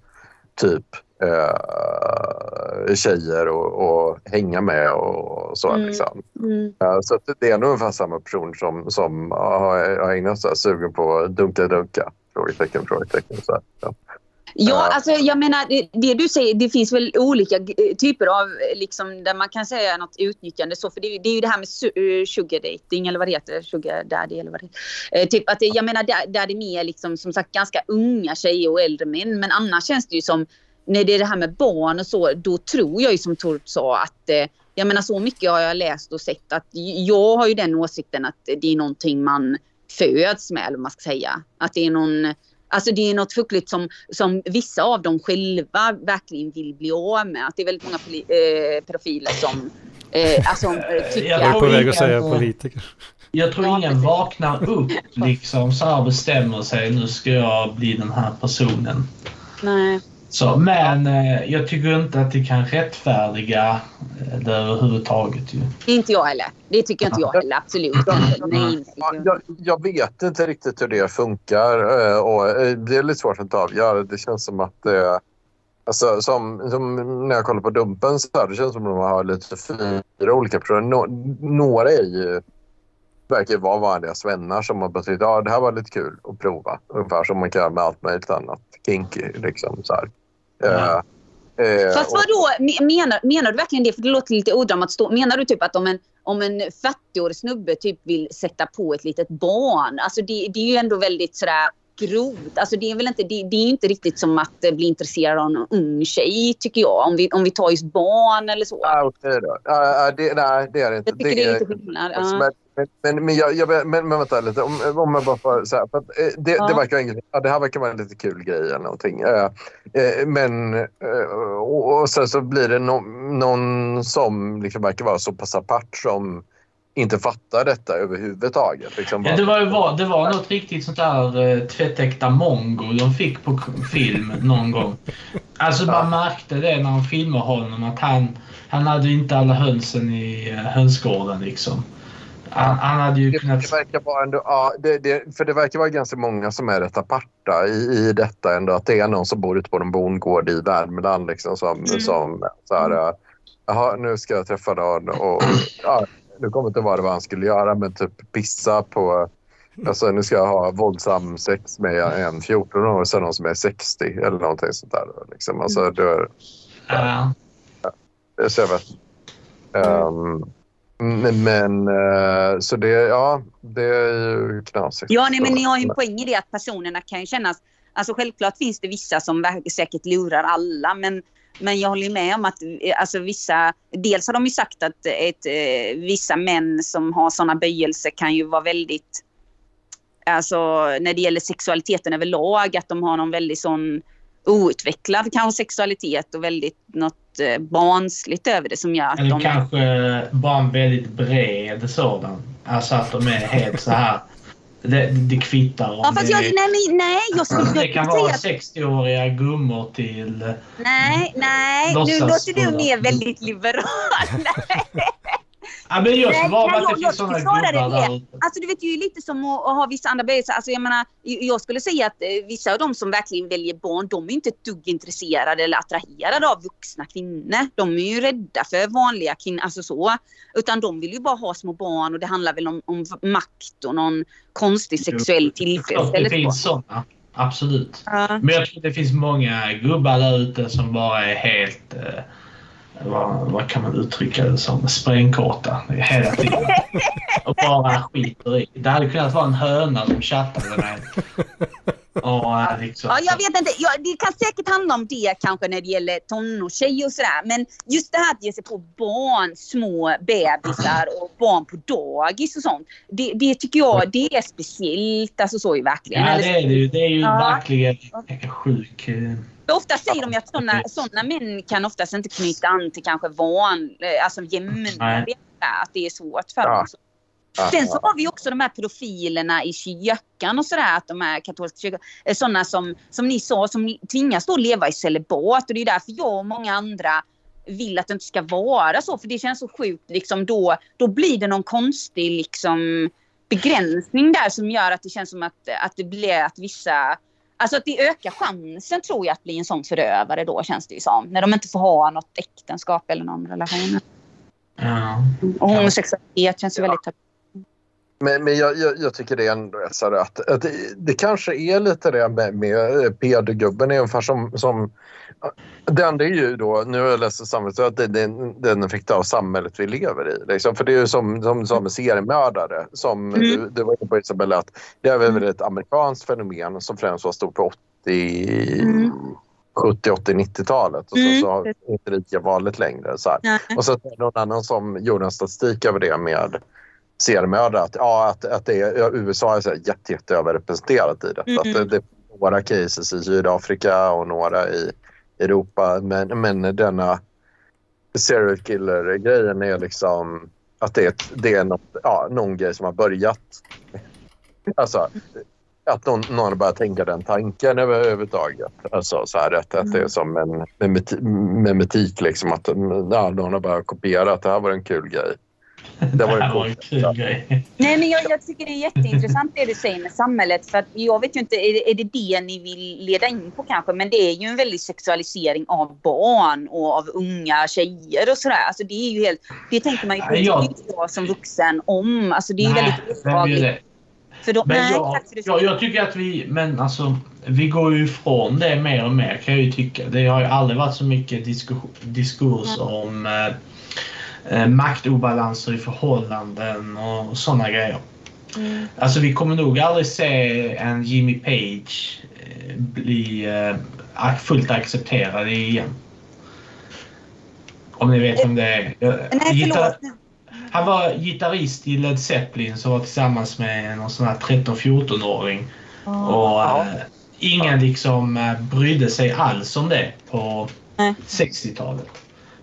typ eh, tjejer och, och hänga med och så. Mm. Liksom. Mm. Så det är nog ungefär samma person som, som har, har ägnat sig sugen på att dunka dunka. Frågetecken, frågetecken. Så här. Ja. Ja, alltså jag menar det, det du säger, det finns väl olika typer av eh, liksom där man kan säga något utnyttjande så för det, är ju- det är ju det här med eh, sugar dating eller vad det heter, sugar daddy eller vad det heter. Eh, typ att det, jag menar där, där det är mer liksom som sagt ganska unga tjejer och äldre män men annars känns det ju som när det är det här med barn och så då tror jag ju som Torp sa att eh, jag menar så mycket har jag läst och sett att jag har ju den åsikten att det är någonting man föds med eller vad man ska säga. Att det är någon Alltså det är något fuckligt som, som vissa av dem själva verkligen vill bli av med. Att det är väldigt många poli- eh, pedofiler som eh, alltså, eh, tycker Jag är tror på väg att säga politiker. Jag tror ingen vaknar upp liksom så här och bestämmer sig nu ska jag bli den här personen. Nej. Så, men eh, jag tycker inte att det kan rättfärdiga eh, det överhuvudtaget. Ju. Inte jag heller. Det tycker inte jag heller. Absolut inte. Nej, Ja, jag, jag vet inte riktigt hur det funkar eh, och eh, det är lite svårt att avgöra. Det känns som att det Alltså, som, som när jag kollar på Dumpen så här, det känns som att de har lite fyra olika personer. Nå, några är ju, verkar vara vanliga svennar som har bara tyckt ja, det här var lite kul att prova. Ungefär som man kan göra med allt möjligt annat. Kinky liksom så här. Ja. Eh, Fast vadå, me- menar, menar du verkligen det? För det låter lite odramatiskt. Menar du typ att om en, om en 40-årig snubbe typ vill sätta på ett litet barn. Alltså det, det är ju ändå väldigt sådär grovt. Alltså det är väl inte, det, det är inte riktigt som att eh, bli intresserad av en ung tjej tycker jag. Om vi, om vi tar just barn eller så. Ah, okej då. Ah, det, nej, det är det inte. Jag tycker det är lite skillnad. Alltså. Men, men, men, jag, jag, men, men vänta lite, om, om jag bara får säga. För att, eh, det, Ja. det, verkar, ja, det här verkar vara en lite kul grej eller någonting. Eh, eh, men och, och sen så blir det no, någon som liksom verkar vara så pass apart som inte fattar detta överhuvudtaget. Liksom Ja, det, var, ju var, det var något riktigt sånt där eh, tvättäkta mongo de fick på film någon gång. Alltså man märkte det när de filmade honom att han, han hade inte alla hönsen i eh, hönsgården liksom. Han, han hade ju Det, kunnat... det verkar vara ändå, ja, det, det, för det verkar vara ganska många som är rätt aparta i, i detta ändå. Att det är någon som bor ute på en bondgård i Värmland liksom, som, Mm. som så här, äh, jaha, nu ska jag träffa någon och ja, nu kommer inte vad det var han skulle göra, men typ pissa på Alltså nu ska jag ha våldsam sex med en 14 år och sen någon som är 60 eller någonting sånt där. Liksom. Alltså, det, Ja. så jag vet. Um, men, eh, så det, ja, det är ju knasigt. Ja, nej, men ni har ju en poäng i det att personerna kan ju kännas... Alltså självklart finns det vissa som säkert lurar alla, men, men jag håller med om att eh, alltså, vissa... Dels har de ju sagt att ett, eh, vissa män som har sådana böjelser kan ju vara väldigt... Alltså när det gäller sexualiteten överlag, att de har någon väldigt sån outvecklad kanske sexualitet och väldigt något eh, barnsligt över det som gör att Eller de... kanske bara en väldigt bred sådan. Alltså att de är helt så här. Det, det kvittar om Ja, fast det, jag, nej, nej, jag skulle det kan vara säga att 60-åriga gummor till... Nej, nej, nu låter du mer väldigt liberal. Ja, men just Nej, nej, att det jag- finns jag sådana snarare gubbar det. Alltså du vet ju lite som att, att ha vissa andra böjelser. Alltså jag menar, jag skulle säga att eh, vissa av de som verkligen väljer barn, de är inte ett dugg intresserade eller attraherade av vuxna kvinnor. De är ju rädda för vanliga kvinnor, alltså så. Utan de vill ju bara ha små barn och det handlar väl om, om makt och någon konstig sexuell Klart det tillfredsställelse. finns sådana. Absolut. Ja. Men jag tror det finns många gubbar där ute som bara är helt... Eh, vad, vad kan man uttrycka det som? Sprängkorta hela tiden. Och bara skiter i. Det hade kunnat vara en höna som chattade med och, eh, liksom. Ja, jag vet inte. Ja, det kan säkert handla om det kanske när det gäller tonårstjejer och sådär. Men just det här att ge sig på barn, små bebisar och barn på dagis och sånt. Det, det tycker jag det är speciellt. Alltså så är verkligen. Ja, det är det ju. Det är ju Ja. verkligen sjuk... eh, Ofta säger de ju att sådana såna män kan oftast inte knyta an till kanske van, eh, alltså. Nej. Att det är svårt för dem. Ja, Sen så har vi också de här profilerna i kyrkan och sådär, att de här katolska kyrkan, är sådana som, som ni sa, som tvingas då leva i celibat. Och det är därför jag och många andra vill att det inte ska vara så, för det känns så sjukt. Liksom då, då blir det någon konstig liksom, begränsning där som gör att det känns som att, att det blir att vissa Alltså att det ökar chansen tror jag att bli en sån förövare då känns det ju som. När de inte får ha något äktenskap eller någon relation. Ja. Och homosexualitet känns ju väldigt Men, men jag, jag, jag tycker det är ändå så här att, att det, det kanske är lite det med, med pedogubben är ungefär som, som den det är ju då, nu har jag läst samhället, att det, det är den effekt av samhället vi lever i. Liksom. För det är ju som, som, som seriemördare, som Mm. du, du var inne på Isabella, att det är väl ett amerikanskt fenomen som främst var stort på 80, Mm. 70, 80, 90-talet. Och Mm. så, så inte lika vanligt längre. Så här. Och så är det någon annan som gjorde en statistik över det med seriemördare. Att, ja, att, att det är, USA är så jätte, jätte överrepresenterat i detta. Mm. Att det, det är några cases i Sydafrika och några i Europa. Men, men denna serial killer-grejen är liksom att det är, det är något, ja, någon grej som har börjat. Alltså, att någon, någon har börjat tänka den tanken överhuvudtaget. Alltså, så här, att, att det är som en memeti- memetik, liksom, att ja, någon har börjat kopiera att det här var en kul grej. Det var Det var en kul grej. Nej, men jag, jag tycker det är jätteintressant det du säger med samhället. För att jag vet ju inte, är det, är det det ni vill leda in på kanske? Men det är ju en väldig sexualisering av barn och av unga tjejer och sådär. Alltså det är ju helt, det tänker man ju Nej, jag- jag som vuxen om. Alltså det är ju Nej, väldigt obehagligt. För då, Men nej, jag, jag, jag tycker att vi, men alltså, vi går ju ifrån det mer och mer kan jag ju tycka. Det har ju aldrig varit så mycket diskus, diskurs om eh, eh, maktobalanser i förhållanden och sådana grejer. Mm. Alltså vi kommer nog aldrig se en Jimmy Page eh, bli eh, fullt accepterad igen. Om ni vet vem det är. Jag- Nej, han var gitarrist i Led Zeppelin som var tillsammans med någon sån här 13-14-åring. Och eh, ingen liksom eh, brydde sig alls om det på Nej. 60-talet.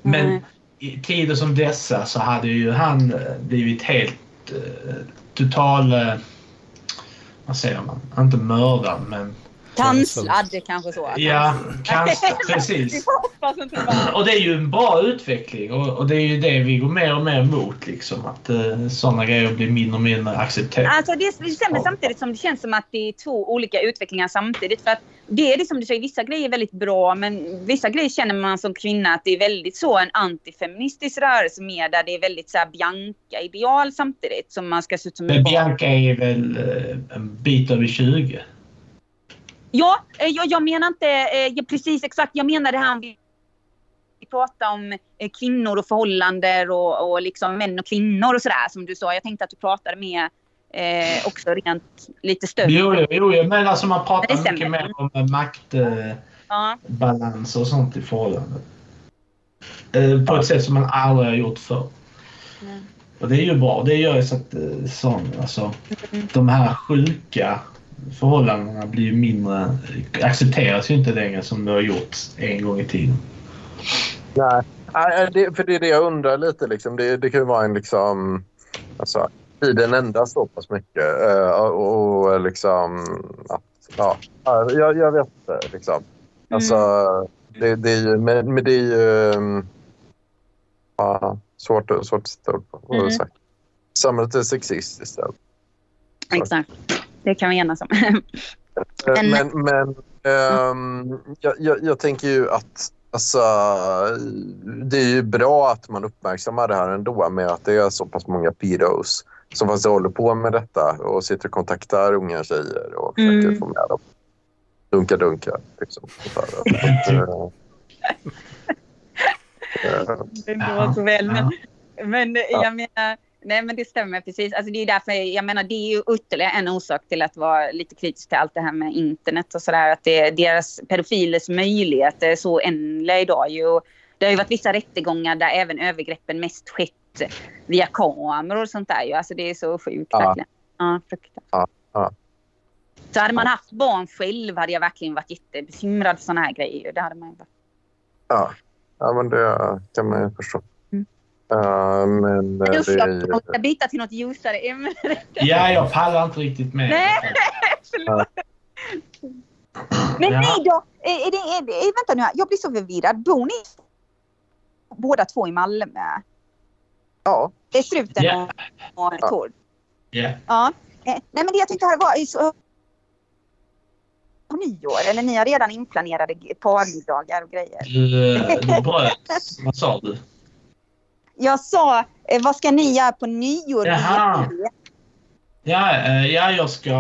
Men Nej. I tider som dessa så hade ju han eh, blivit helt eh, total... Eh, vad säger man? Inte mördad men Kanslad kanske så. Ja, kanske, Vi precis. det Och det är ju en bra utveckling och, och det är ju det vi går mer och mer emot. Liksom, att uh, sådana grejer blir mindre och mindre accepterat. Alltså det stämmer samtidigt som det känns som att det är två olika utvecklingar samtidigt. För att det är det som du säger, vissa grejer är väldigt bra men vissa grejer känner man som kvinna att det är väldigt så en antifeministisk rörelse med där det är väldigt så här Bianca-ideal samtidigt som man ska se ut som Men. Bianca är väl eh, en bit över 20? Ja, eh, jag, jag menar inte eh, ja, precis exakt. Jag menar det här vi pratar om kvinnor och förhållanden och, och liksom män och kvinnor och sådär som du sa. Jag tänkte att du pratade med eh, också rent lite större. Jo, jo, jo, men alltså man pratar mycket mer om eh, maktbalans Ja. och sånt i förhållandet. Eh, På ett sätt som man aldrig har gjort förr. Mm. Och det är ju bra. Det gör ju så att eh, sån, alltså, Mm. de här sjuka förhållandena blir ju mindre, accepteras ju inte längre som det har gjort en gång i tiden. Nej, Nej, det, för det är det jag undrar lite. Liksom. Det, det kan ju vara en liksom... Alltså, tiden ändras så pass mycket. eh, och, och liksom... Att, ja, ja, jag, jag vet inte. Liksom. Alltså, det, det är ju... Men, men det är ju... um, Ja, svårt, svårt att sätta ord på. Mm. Samhället är sexistiskt. Exakt. Det kan vi enas om. Eh, Men- Men, ehm, jag, jag, jag tänker ju att alltså, det är ju bra att man uppmärksammar det här ändå med att det är så pass många pedos som faktiskt håller på med detta och sitter och kontaktar unga tjejer och försöker Mm. få med dem. Dunka dunka. Liksom, Det så väl. Men, Ja. men jag menar, nej men det stämmer precis. Alltså det är därför, jag menar det är ju ytterligare en orsak till att vara lite kritisk till allt det här med internet och sådär. Att det, deras pedofilers möjligheter är så ändliga idag ju. Det har ju varit vissa rättegångar där även övergreppen mest skett via kameror och sånt där ju. Alltså det är så sjukt Ja. verkligen. Ja, fruktansvärt. Ja, ja. Så hade man haft barn själv hade jag verkligen varit jättebekymrad för sådana här grejer. Det hade man ju varit. ja. ja, men det kan man ju förstå. Mm. Eh, men eh, Usch, det ju... jag ska byta till något ljusare ämne. Ja, jag pallar inte riktigt med. Nej. Förlåt. Men Ja. ni då? Är, är det, är det, är, vänta nu, här, jag blir så förvirrad. Bor ni båda två i Malmö? Ja, Det är Struten Ja. och, Tord? Ja. Ja. Eh, nej men det jag tänkte här var så, på nyår, eller ni har redan inplanerade parmiddagar och grejer. Du, eh, du bröt. Vad sa du? Jag sa, eh, vad ska ni göra på nyår? Jaha. Ja, ja, jag ska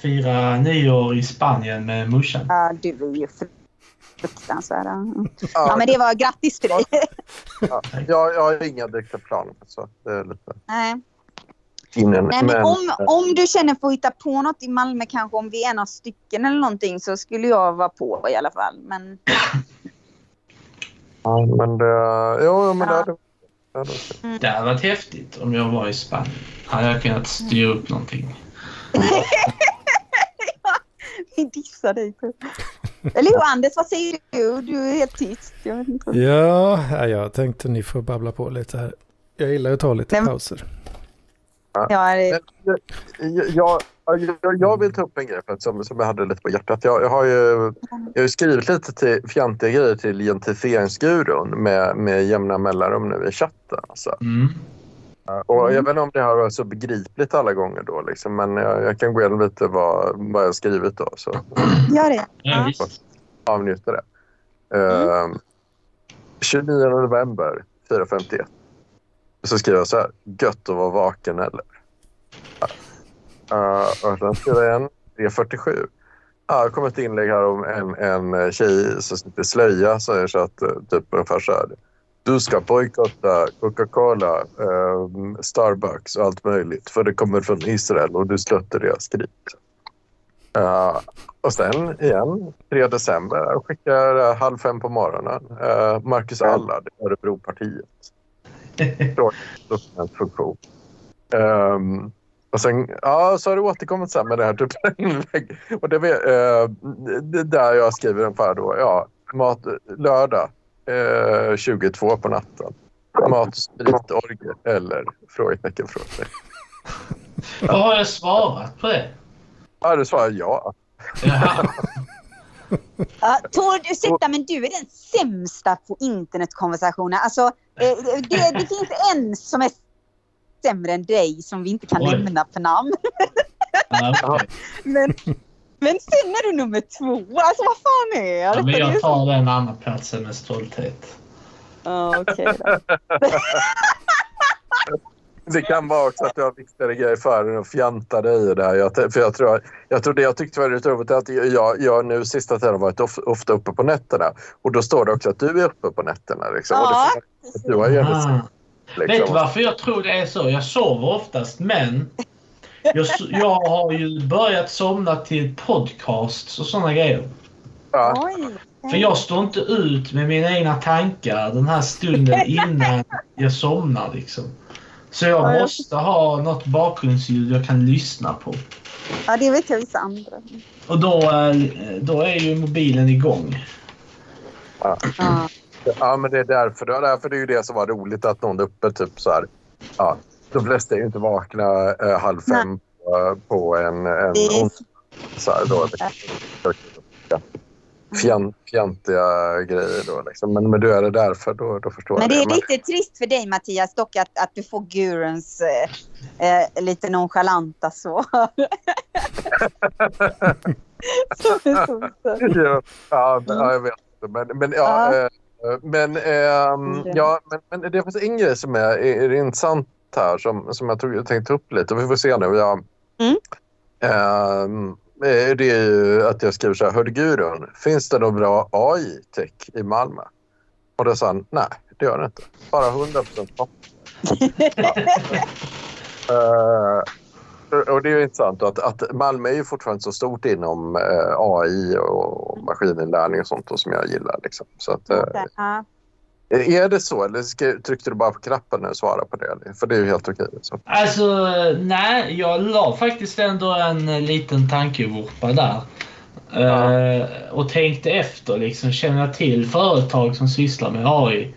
fira nyår i Spanien med morsan. Ja, du är ju fruktansvärd. Ja. ja, men det var grattis till dig. ja. Jag, jag har inga direkta planer. Så det är lite Nej. innan. Nej, men men, om, om du känner för att hitta på något i Malmö, kanske om vi är några stycken eller någonting, så skulle jag vara på i alla fall. Men Ja, men det... Jo, men det Ja. det hade- Det hade varit häftigt om jag var i Spanien. Hade jag kunnat styra upp någonting. dissar dig. Eller hur Anders, vad säger du? Du är helt tyst. Ja, ja, jag tänkte ni får babbla på lite här. Jag gillar att ta lite Nej, pauser. Ja, det, Jag, jag, jag vill ta upp en grej för att, som, som jag hade lite på hjärtat. Jag, jag, har, ju, jag har skrivit lite till, fjantiga grejer till identifieringsgurun med, med jämna mellanrum nu i chatten. Alltså. Mm. Och jag vet inte om det har varit så begripligt alla gånger då, liksom, men jag, jag kan gå igenom lite vad, vad jag har skrivit då. Så gör det. Ja, avnjuter det. Uh, 29 november 4.51. Så skriver jag så här. Gött att vara vaken eller? Uh, och sen skriver jag en 3.47. Ja, det kom ett inlägg här om en, en tjej som sitter i slöja säger så att eh, typ ungefär så här. Du ska bojkotta Coca-Cola, eh, Starbucks och allt möjligt för det kommer från Israel och du stöter deras krig. Uh, och sen igen, 3 december, jag skickar uh, halv fem på morgonen. Uh, Marcus Allard, Örebropartiet. Dokumentfunktion. Um, och sen ja, så har det återkommit sen med det här typen av inlägg. Och det, uh, det där jag skriver ungefär då, ja, mat, lördag uh, 22 på natten. Mat och spritorgie eller? Frågetecken, frågetecken. Vad har jag svarat på det? Ja, du svarar ja. Jaha. Ja, Tord, ursäkta men du är den sämsta på internetkonversationer. Alltså, eh, det, det finns en som är sämre än dig som vi inte kan Oj. nämna för namn. Ja, okej. Men, men sen är du nummer två. Alltså vad fan är Ja, det? men Det är jag tar den andra platsen med stolthet. Ja, okej då. Det kan vara också att du har viktigare grejer för dig och fjanta dig i det här. Jag, för jag tror, jag tror det jag tyckte var lite roligt är att jag, jag nu sista tiden har varit of, ofta uppe på nätterna. Och då står det också att du är uppe på nätterna. Liksom. och Ja, det, får- du har ju Ah. sagt, Vet du liksom. varför jag tror det är så? Jag sover oftast, men jag, jag har ju börjat somna till podcasts och såna grejer. Ja. För jag står inte ut med mina egna tankar den här stunden innan jag somnar. Liksom. Så Ja, jag jag- måste ha något bakgrundsljud jag kan lyssna på. Ja, det vet jag vissa andra. Och då, då är ju mobilen igång. Ja. Ja, men det är därför. Det är därför det är ju det som var roligt att någon är uppe typ så här. Ja, de flesta är ju inte vakna eh, halv fem på, på en, en onsdag. Så här, då, ja. Fjant, fjantiga grejer då. Liksom. Men, men du är det därför, då, då förstår Men jag det det. är lite trist för dig Mattias dock att, att du får guruns eh, eh, lite nonchalanta svar. Ja, ja, men, ja, jag vet inte. Men, men, ja, Ja. eh, men, Mm. ja, men, men det finns en grej som är, är, är intressant här som, som jag, tog, jag tänkte upp lite. Vi får se nu. Jag, Mm. ehm, eh, det är ju att jag skriver så här. Hörde Gudrun, finns det någon bra AI-tech i Malmö? Och då sa han, nej, det gör det inte. Bara 100 procent Eh, och det är ju intressant att, att Malmö är ju fortfarande så stort inom eh, AI och maskininlärning och sånt och som jag gillar. Liksom. Så att, Ja. Är det så eller ska, tryckte du bara på knappen när du svarade på det? För det är ju helt okej. Så. Alltså, nej, jag la faktiskt ändå en eh, liten tankevurpa där. Eh, och tänkte efter, liksom, känner jag till företag som sysslar med AI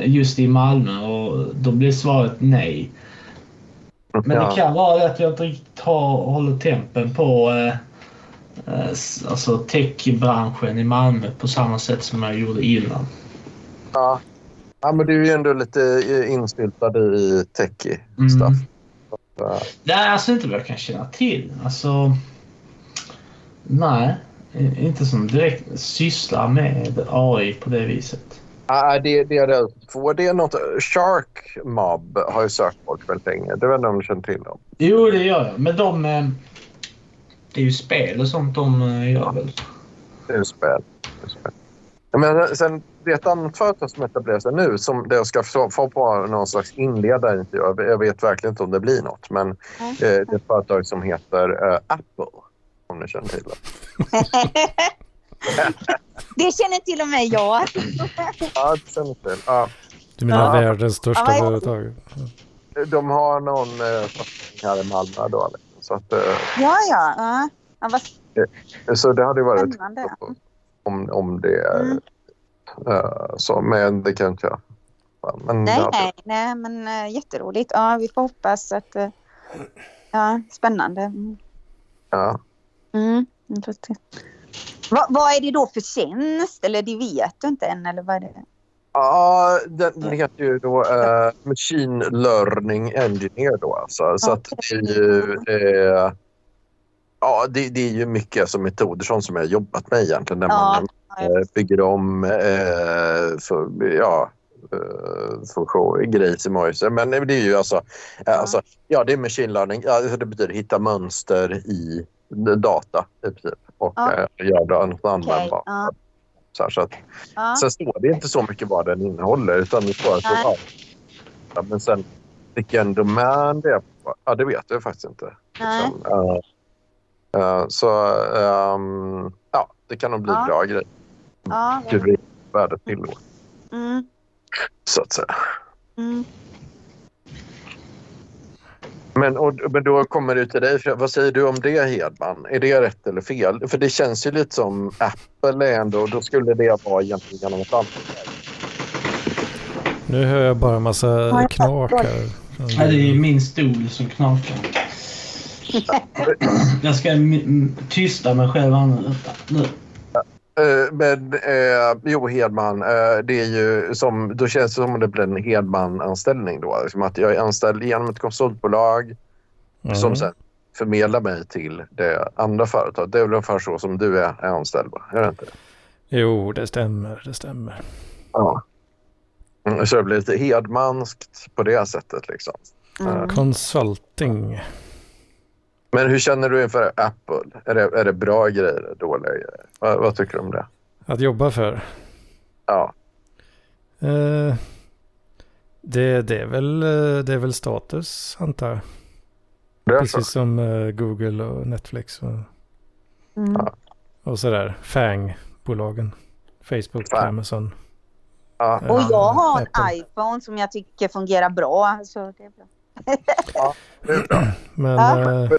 eh, just i Malmö? Och då blev svaret nej. Men Ja. det kan vara att jag inte riktigt har, håller tempen på eh, eh, s- alltså techbranschen i Malmö på samma sätt som jag gjorde innan. Ja. ja, men du är ju ändå lite eh, instyltad i techie Mm. stuff. Så, Nej, alltså inte vad jag kan känna till. Alltså... Nej, inte som direkt sysslar med AI på det viset. Ja, det, det är det två. Det är något, Shark Mob har ju sökt folk väldigt länge. Det vet inte om du känner till dem. Jo, det gör jag. Men de... eh, Det är ju spel och sånt de eh, gör väl? Det är ju spel. Det är spel. Men sen, det är ett annat företag som etablerar sig nu som där jag ska få, få på någon slags inledare. Jag, jag vet verkligen inte om det blir något. Men eh, det är ett företag som heter eh, Apple. Om ni känner till det. Det känner till och med jag. Ja, det känner till. Ja. Du menar Ja. världens största Ja, företag? De har någon eh, satsning här i Malmö då. Liksom. Så, att, eh, Ja, ja. ja. ja vad så det hade varit spännande. Om, om det Mm. eh, så. Men det kan inte jag. Ja, Men, Nej, ja, nej, nej, men äh, jätteroligt. Ja, vi får hoppas att... eh, ja, spännande. Mm. Ja. Mm. intressant. Vad, är det då för tjänst? Eller det vet du inte än, eller vad är det? Ja, den, den heter ju då eh, Machine Learning Engineer då alltså. Så att det är ju... Eh, ja, det, det är ju mycket alltså, metoder sånt som jag har jobbat med egentligen. Där Ja, man eh, bygger om eh, för, ja, funktion, grejer i Mojse. Men det är ju alltså, eh, alltså... Ja, det är machine learning. Ja, alltså, det betyder hitta mönster i data i princip. Och Ja. eh, göra något användbart. ja. Så, här, så att Ja. Sen står det inte så mycket vad den innehåller utan det står att ja, ja, men sen vilken domän det är på, ja det vet jag faktiskt inte. Liksom. Eh, eh, så ehm, ja, det kan nog bli Ja. bra grejer. Ja. Gud, värdet tillåter Mm. så att säga. Mm. Men, och, men då kommer det till dig. Vad säger du om det Hedman? Är det rätt eller fel? För det känns ju lite som Apple ändå. Då skulle det vara egentligen något annat. Nu hör jag bara massa Ja, knak här. Det är min stol som knakar. Jag ska tysta mig själv nu. Eh, Men eh, jo, Hedman, eh, det är ju som, då känns det som om det blir en Hedman-anställning då. Liksom att jag är anställd genom ett konsultbolag Mm. som sen förmedlar mig till det andra företaget. Det är väl ungefär så som du är, är anställd, va? Är det inte? Jo, det stämmer, det stämmer. Ja. Mm, Så det blir lite Hedmanskt på det sättet liksom. Mm. Consulting. Men hur känner du inför Apple? Är det, är det bra grejer eller dåliga grejer? Vad, vad tycker du om det? Att jobba för. Ja. Eh, det, det, är väl, eh, det är väl status, antar jag. Är så. Precis som eh, Google och Netflix och, Mm. och sådär. FANG-bolagen. Facebook, Fang. Amazon. Ja. eh, Och jag har en Apple. iPhone som jag tycker fungerar bra. Så det är bra. Det är bra. Men Ja. eh,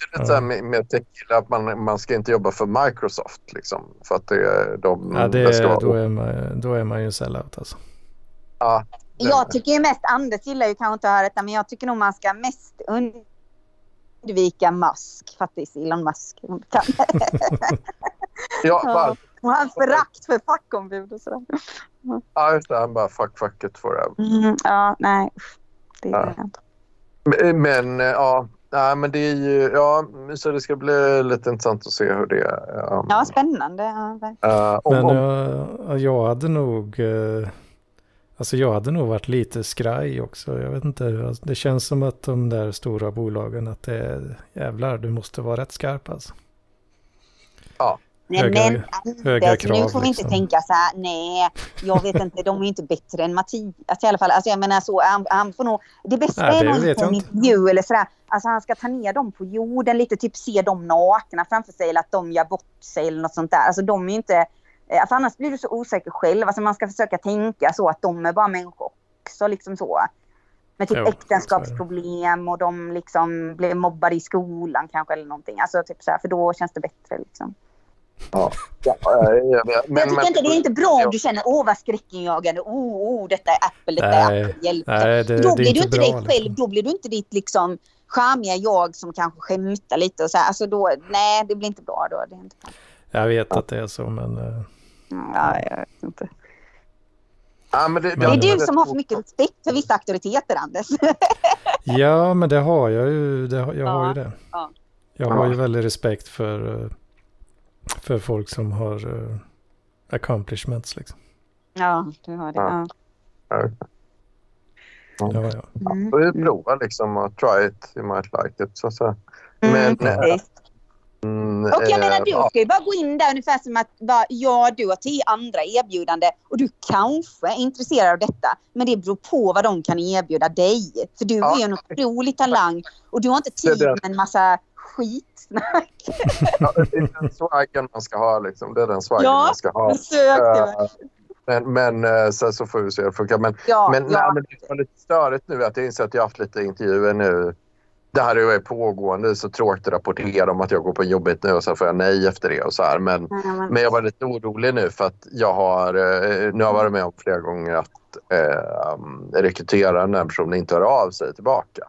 Det är lite Ja. med, med tequila att man, man ska inte jobba för Microsoft liksom. För att det de... ja, det, det ska vara- då, är man, då är man ju en sellout alltså. Ja, Jag tycker ju mest, Anders gillar ju kanske inte att höra detta, men jag tycker nog man ska mest undvika Musk, faktiskt. Elon Musk. ja, Ja. bara, Och hans förakt för fackombud och sådär. ja, just det. Han bara fuck fucket forever. Mm, ja, nej. Det Ja. är inte. Men, men eh, ja, nej, men det är ju... Ja, så det ska bli lite intressant att se hur det är. Um, Ja, spännande. Eh, om, Men om, eh, jag hade nog... eh, alltså jag hade nog varit lite skraj också. Jag vet inte. alltså, Det känns som att de där stora bolagen att det är jävlar, du måste vara rätt skarp alltså. Nej, Höga- men höga Anders, krav, nu får vi inte liksom. tänka så här, nej, jag vet inte, de är inte bättre än Mattias i alla fall. Alltså jag menar så, han, han får nog, det bästa Nej, är nog inte en intervju eller sådär. Alltså han ska ta ner dem på jorden lite, typ se dem nakna framför sig eller att de gör bort sig eller något sånt där. Alltså de är inte, alltså annars blir du så osäker själv. Alltså man ska försöka tänka så att de är bara människor också liksom så. Med typ Jo, äktenskapsproblem och de liksom blev mobbade i skolan kanske eller någonting. Alltså typ så här, för då känns det bättre liksom. Ja, ja, jag vet. Men jag tycker inte det är inte bra Ja. om du känner åh vad skräckinjagande, oh, oh detta är Apple, detta är Nej, Apple, hjälp. Nej, det, då det blir är du inte dig själv, liksom. då blir du inte ditt liksom charmiga jag som kanske skämtar lite och så här. Alltså då, nej det blir inte bra då. Det är inte bra. Jag vet att det är så, men... Mm, Ja, jag vet inte. Ja, men det, Det är Men- du som har för mycket respekt för vissa auktoriteter Anders. Ja, men det har jag ju. Det, har- jag har Ja, ju det. ja. Jag har ju väldigt respekt för, eh, för folk som har eh, accomplishments. Liksom. ja, du har det. Ja. Ja. Ja, ja. Mm. får prova liksom och try it, you might like it. Så, att säga. Mm, Men, precis. Mm, Och jag menar eh, du ja, ska ju bara gå in där ungefär som att bara, ja du har tio andra erbjudande och du kanske är intresserad av detta. Men det beror på vad de kan erbjuda dig. För du Ja. är ju en otrolig talang och du har inte tid med en massa skitsnack. ja, det är den swaggen man ska ha. Liksom. Det är den swaggen Ja, man ska ha. Eh, men men eh, sen så får vi se hur det funkar. Men, Ja, men, ja. nej, men det var lite störigt nu att jag inser att jag har haft lite intervjuer nu. Det här är pågående, så tråkigt att rapportera om att jag går på jobbet nu och så får jag nej efter det och så här. Men, Ja, men- jag var lite orolig nu för att jag har, eh, nu har jag varit med om flera gånger att eh, rekryteraren, den personen, inte hör av sig tillbaka.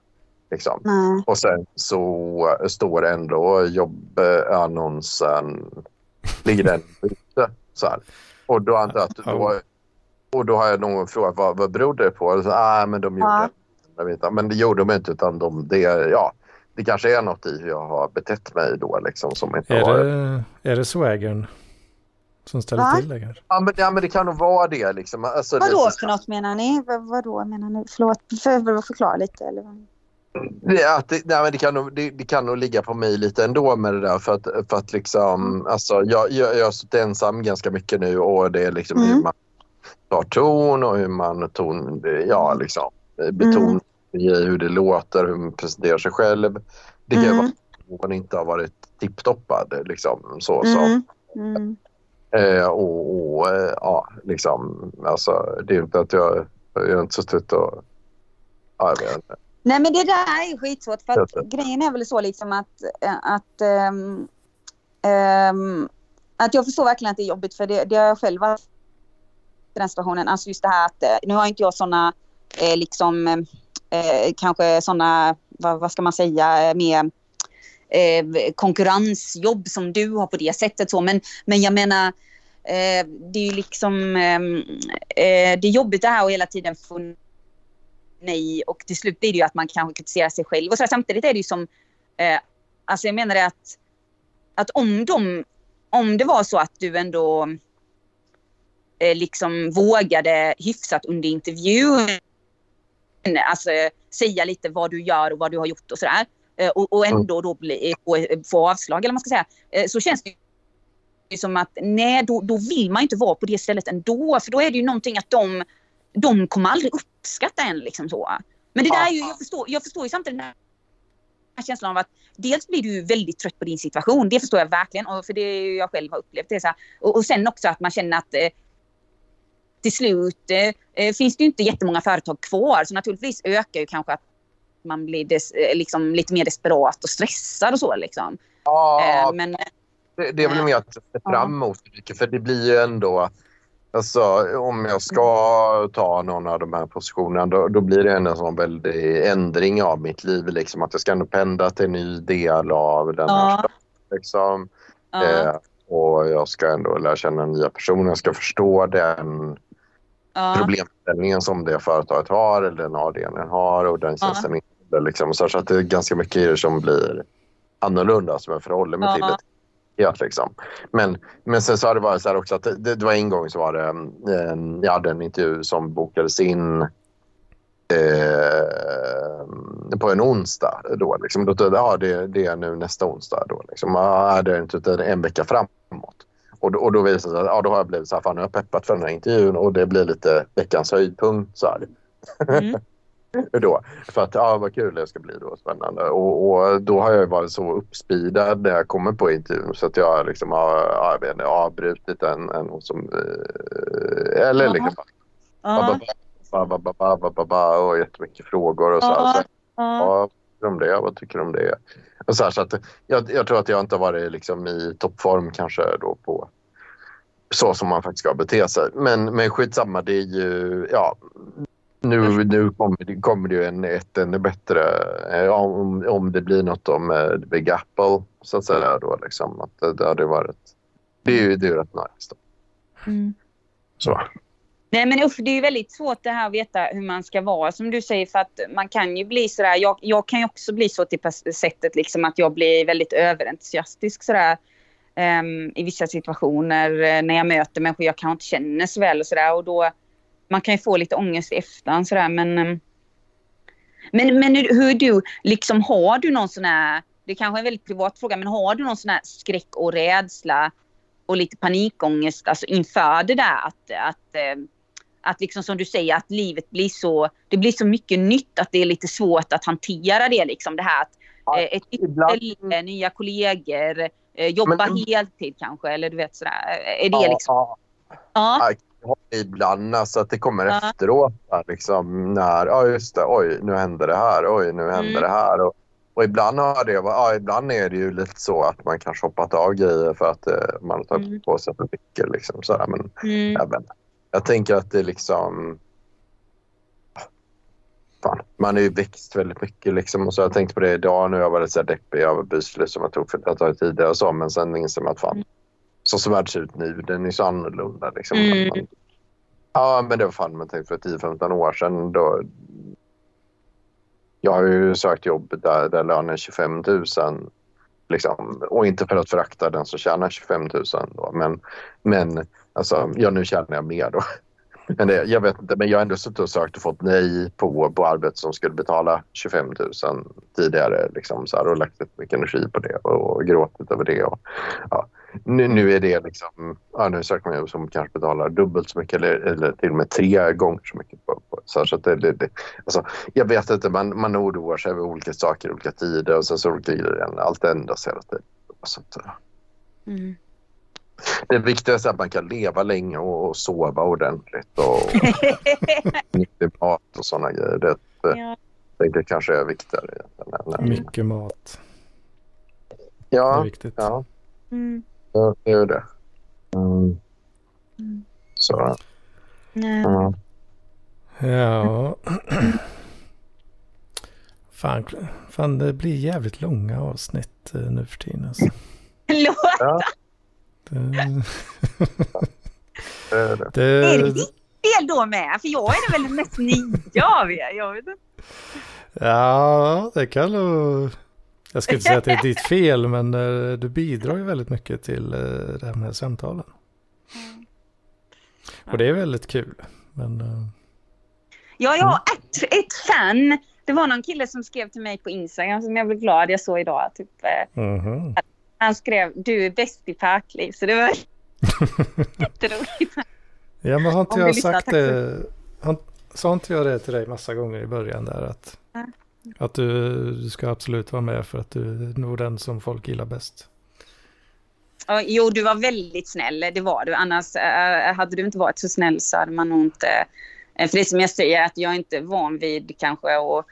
Liksom. Nej. Och sen så står ändå jobbannonsen, ligger den ute. Så här. Och då antar jag att då, och då har jag någon frågat vad, vad beror det på? Och så, ah, men de gjorde Ja. Men det gjorde de inte utan de, det, ja, det kanske är något i hur jag har betett mig då liksom som inte Är, har... det, är det swaggern som ställer Va? till det kanske? Ja men, ja men det kan nog vara det liksom. Alltså, Vadå det, för något menar ni? Vad, vadå menar ni? Förlåt, för, förklara lite. Eller? vad? Det, att det, nej, men det, kan nog, det, det kan nog ligga på mig lite ändå med det där. För att, för att liksom, alltså, jag, jag, jag har suttit ensam ganska mycket nu och det är liksom Mm. hur man tar ton och hur man ton, ja, liksom, betonar i hur det låter, hur man presenterar sig själv. Det kan Mm. vara att man inte har varit tipptoppad. Liksom, så, så. Mm. Mm. Eh, och, och eh, ja, liksom, alltså, det är inte att jag, jag har inte suttit och... Ja, jag vet inte. Nej men det där är skitsvårt för att grejen är väl så liksom att, eh, att, ehm, ehm, att jag förstår verkligen att det är jobbigt för det, det har jag själv varit i den situationen. Alltså just det här att eh, nu har inte jag sådana eh, liksom eh, kanske sådana, vad, vad ska man säga, eh, mer eh, konkurrensjobb som du har på det sättet. Så. Men, men jag menar, det är ju liksom, ehm, eh, det är jobbigt det här att hela tiden få nej och till slut blir det ju att man kanske kritiserar sig själv. Och så här, samtidigt är det ju som, eh, alltså jag menar det att, att om, de, om det var så att du ändå eh, liksom vågade hyfsat under intervjun, alltså säga lite vad du gör och vad du har gjort och sådär. Eh, och, och ändå då bli, få, få avslag eller vad man ska säga. Eh, så känns det ju som att nej, då, då vill man inte vara på det stället ändå. För då är det ju någonting att de, de kommer aldrig uppskatta en liksom så. Men det där är ju, jag förstår, jag förstår ju samtidigt den här känslan av att dels blir du väldigt trött på din situation. Det förstår jag verkligen. Och för det jag själv har upplevt det. Så. Och, och sen också att man känner att eh, till slut eh, finns det ju inte jättemånga företag kvar. Så naturligtvis ökar ju kanske att man blir des, eh, liksom, lite mer desperat och stressad och så. Liksom. Ja, Eh, men, det, det är väl mer att se fram emot. För det blir ju ändå... Alltså, om jag ska ta någon av de här positionerna då, då blir det en sån väldig ändring av mitt liv. Liksom, att jag ska ändå pendla till en ny del av den här Ja. Liksom. ja, Eh, och jag ska ändå lära känna nya personer. Jag ska förstå den ja, problemställningen som det företaget har eller den avdelningen har och den tjänsten innehåller. Liksom. Så att det är ganska mycket i det som blir annorlunda som jag förhåller mig Ja. till det. Helt, Liksom. Men, men sen så har det varit så här också att det, det, var en gång så var det, eh, jag hade en intervju som bokades in eh, på en onsdag. Då, liksom. då, då, ja, det, det är nu nästa onsdag. Då, liksom. ja, det är inte en vecka framåt. Och, då- och då visar det sig att ja, då har jag blivit så här, fan nu har jag peppat för den här intervjun och det blir lite veckans höjdpunkt. Så här. mm, då. För att ja, vad kul det ska bli då, spännande. Och, och då har jag varit så uppspeedad när jag kommer på intervjun så att jag liksom har inte, avbrutit en, en som... Eller Ja. liksom ja, ba, och jättemycket frågor och så. här. så ja, tycker du om det? Vad tycker du om det? Och så här, så att jag, jag tror att jag inte har varit liksom i toppform kanske då på så som man faktiskt ska bete sig. Men, men skitsamma, det är ju... Ja, nu, nu kommer, det, kommer det ju en, ett ännu bättre... eh, Om, om det blir något om eh, Big Apple, så att säga. Då, liksom, att det, det hade varit... Det är ju det är ju rätt nice. Då. mm. Så. Nej men usch, det är ju väldigt svårt det här att veta hur man ska vara som du säger för att man kan ju bli sådär, jag, jag kan ju också bli så till sättet liksom att jag blir väldigt överentusiastisk sådär ehm, i vissa situationer eh, när jag möter människor jag kanske inte känner så väl och sådär och då man kan ju få lite ångest i efterhand sådär men ehm, men, men hur du, liksom har du någon sån här, det kanske är en väldigt privat fråga, men har du någon sån här skräck och rädsla och lite panikångest alltså inför det där att, att, eh, att liksom som du säger att livet blir så, det blir så mycket nytt att det är lite svårt att hantera det liksom det här att Ja, eh, ett ibland- ställe, nya kollegor, eh, jobba Men- heltid kanske eller du vet sådär. Är det Ja, liksom, ja. ja, ibland alltså att det kommer Ja. efteråt. Där, liksom, när, ja just det, oj nu händer det här, oj nu händer Mm. det här. Och, och ibland, har det, ja, ibland är det ju lite så att man kanske hoppat av grejer för att eh, man har tagit Mm. på sig för mycket. Liksom, sådär. Men mm, inte. jag tänker att det liksom... Fan, man är ju växt väldigt mycket. Liksom, och så jag tänkte på det idag nu. Jag var lite så här deppig över beslut som jag tog för att jag tagit tidigare och så. Men sen inser man att fan, Mm. Så som världen ser ut nu, den är så annorlunda. Liksom. Mm. Man, ja, men det var fan man tänkte för 10-15 år sedan. Då, jag har ju sökt jobb där, där lönen är 25 000. Liksom, och inte för att förakta den som tjänar 25 000. Då, men, men alltså, ja, nu tjänar jag mer då. Men det, jag vet inte, men jag har ändå suttit och sökt och fått nej på, på arbete som skulle betala 25 000 tidigare. Liksom, så här, och lagt rätt mycket energi på det och, och gråtit över det. Och, ja. Nu, nu är det liksom, ja, nu söker man jobb som kanske betalar dubbelt så mycket eller, eller till och med tre gånger så mycket. På, på, så, så att det, det, det, alltså, jag vet inte, man, man oroar sig över olika saker i olika tider och sen så glider det, allt ändras hela tiden. Så att, mm. det viktigaste är att man kan leva länge och, och sova ordentligt och mycket mat och sådana grejer. Det, ja. det, det kanske är viktigare. Mycket mat. Det är Ja, viktigt. ja, Mm. Ja, det är det. Mm. Mm. Så, Nej. ja. Ja. Fan, fan, det blir jävligt långa avsnitt eh, nu för tiden. Alltså. Förlåt, Ja, Det, det är det. det, är det ditt fel då med? För jag är väl den mest nya av er. Jag vet inte. ja, det kan nog... Jag ska inte säga att det är ditt fel, men eh, du bidrar ju väldigt mycket till eh, de här samtalen. Och det är väldigt kul. Men eh, Ja, jag har ett, ett fan. Det var någon kille som skrev till mig på Instagram som jag blev glad jag såg idag. Typ, mhm. han skrev du är bäst i parkliv. Så det var jätteroligt. Ja, men har inte jag sagt det? Han, sa inte jag det till dig massa gånger i början där? Att, Ja. Att du, du ska absolut vara med för att du är nog den som folk gillar bäst. Jo, du var väldigt snäll. Det var du. Annars eh, hade du inte varit så snäll så hade man nog inte... eh, för det som jag säger att jag är inte van vid kanske att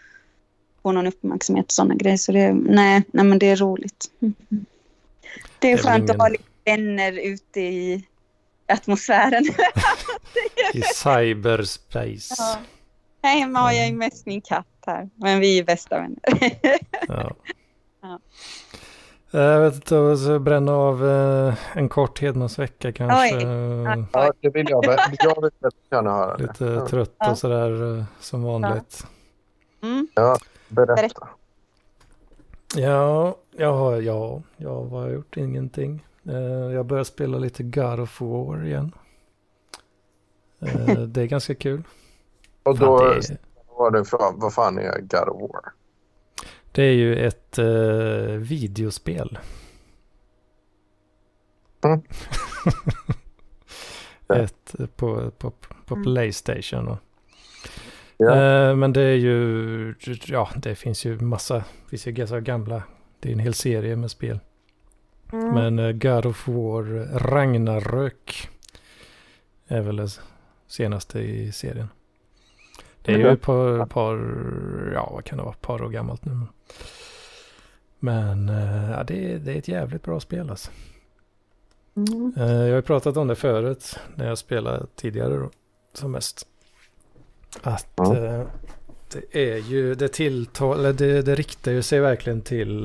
få någon uppmärksamhet och sådana grejer. Så det, nej, nej, men det är roligt. Mm. Det är, Det är väl skönt att ingen- ha lite vänner ute i atmosfären. I cyberspace. Ja. Här hemma har jag ju mest min katt här. Men vi är bästa vänner. Ja. Ja. Jag vet inte, jag ska bränna av eh, en kort Hedmansvecka kanske. Oj. Eh, Ja, det vill jag. Jag vill gärna höra. Lite Ja. trött Ja. och sådär eh, som vanligt. Mm. Berätta. Berätta. Ja, ja, ja, ja, vad har jag gjort? Ingenting. Eh, jag börjar spela lite God of War igen. Eh, det är ganska kul. Och Fan, då det, är, var det för, vad fan är God of War? det är ju ett eh, videospel. Mm. ett eh, på, på, på Mm. Playstation. Och, Ja. Eh, men det är ju, ja det finns ju massa, det finns ju ganska gamla, det är en hel serie med spel. Mm. Men eh, God of War Ragnarök är väl det senaste i serien. Det är ju ett par, par, ja vad kan det vara, ett par år gammalt nu. Men eh, ja, det, är, det är ett jävligt bra spel alltså. Mm. Eh, Jag har pratat om det förut när jag spelade tidigare då, som mest. Att Ja. eh, det är ju, det tilltal, eller det, det riktar ju sig verkligen till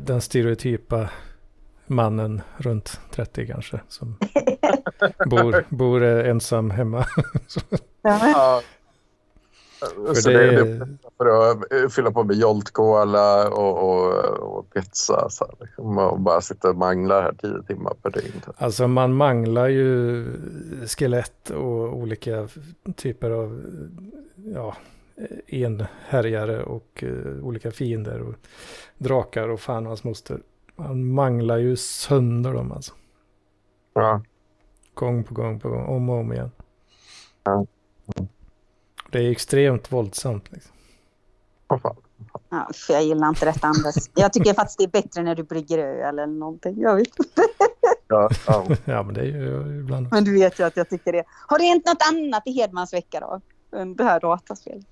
den stereotypa mannen runt 30 kanske. Som bor, bor eh, ensam hemma. Ja. För Så det, är för att eh, fylla på med Jolt Cola och, och, och pizza. Så här, liksom, och bara sitta och mangla här tio timmar per dygn. Alltså man manglar ju skelett och olika typer av ja, enhärjare och eh, olika fiender och drakar och fan hans moster. Man manglar ju sönder dem alltså. Ja. Gång på gång på gång, om och om igen. Ja. Det är extremt våldsamt. Liksom. Vad fan. Ja, för jag gillar inte detta Anders. Jag tycker faktiskt det är bättre när du brygger öl eller någonting. Jag vet inte. Ja, ja. Ja men det är ju ibland. Men du vet ju att jag tycker det. Har det hänt något annat i Hedmans vecka då? Än Det här dataspelet.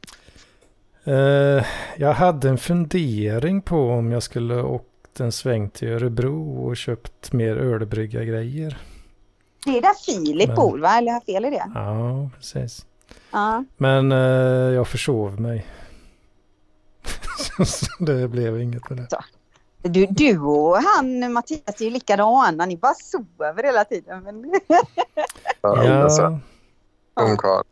Eh, jag hade en fundering på om jag skulle åkt en sväng till Örebro och köpt mer ölbrygga grejer. Det är där Filip Men- bor va? Eller har jag fel i det? Ja, precis. Ja. Men eh, jag försov mig. Så det blev inget med det. Du, du och han Mattias är ju likadana. Ni bara sover hela tiden. Men... ja. ja. Ungkarl.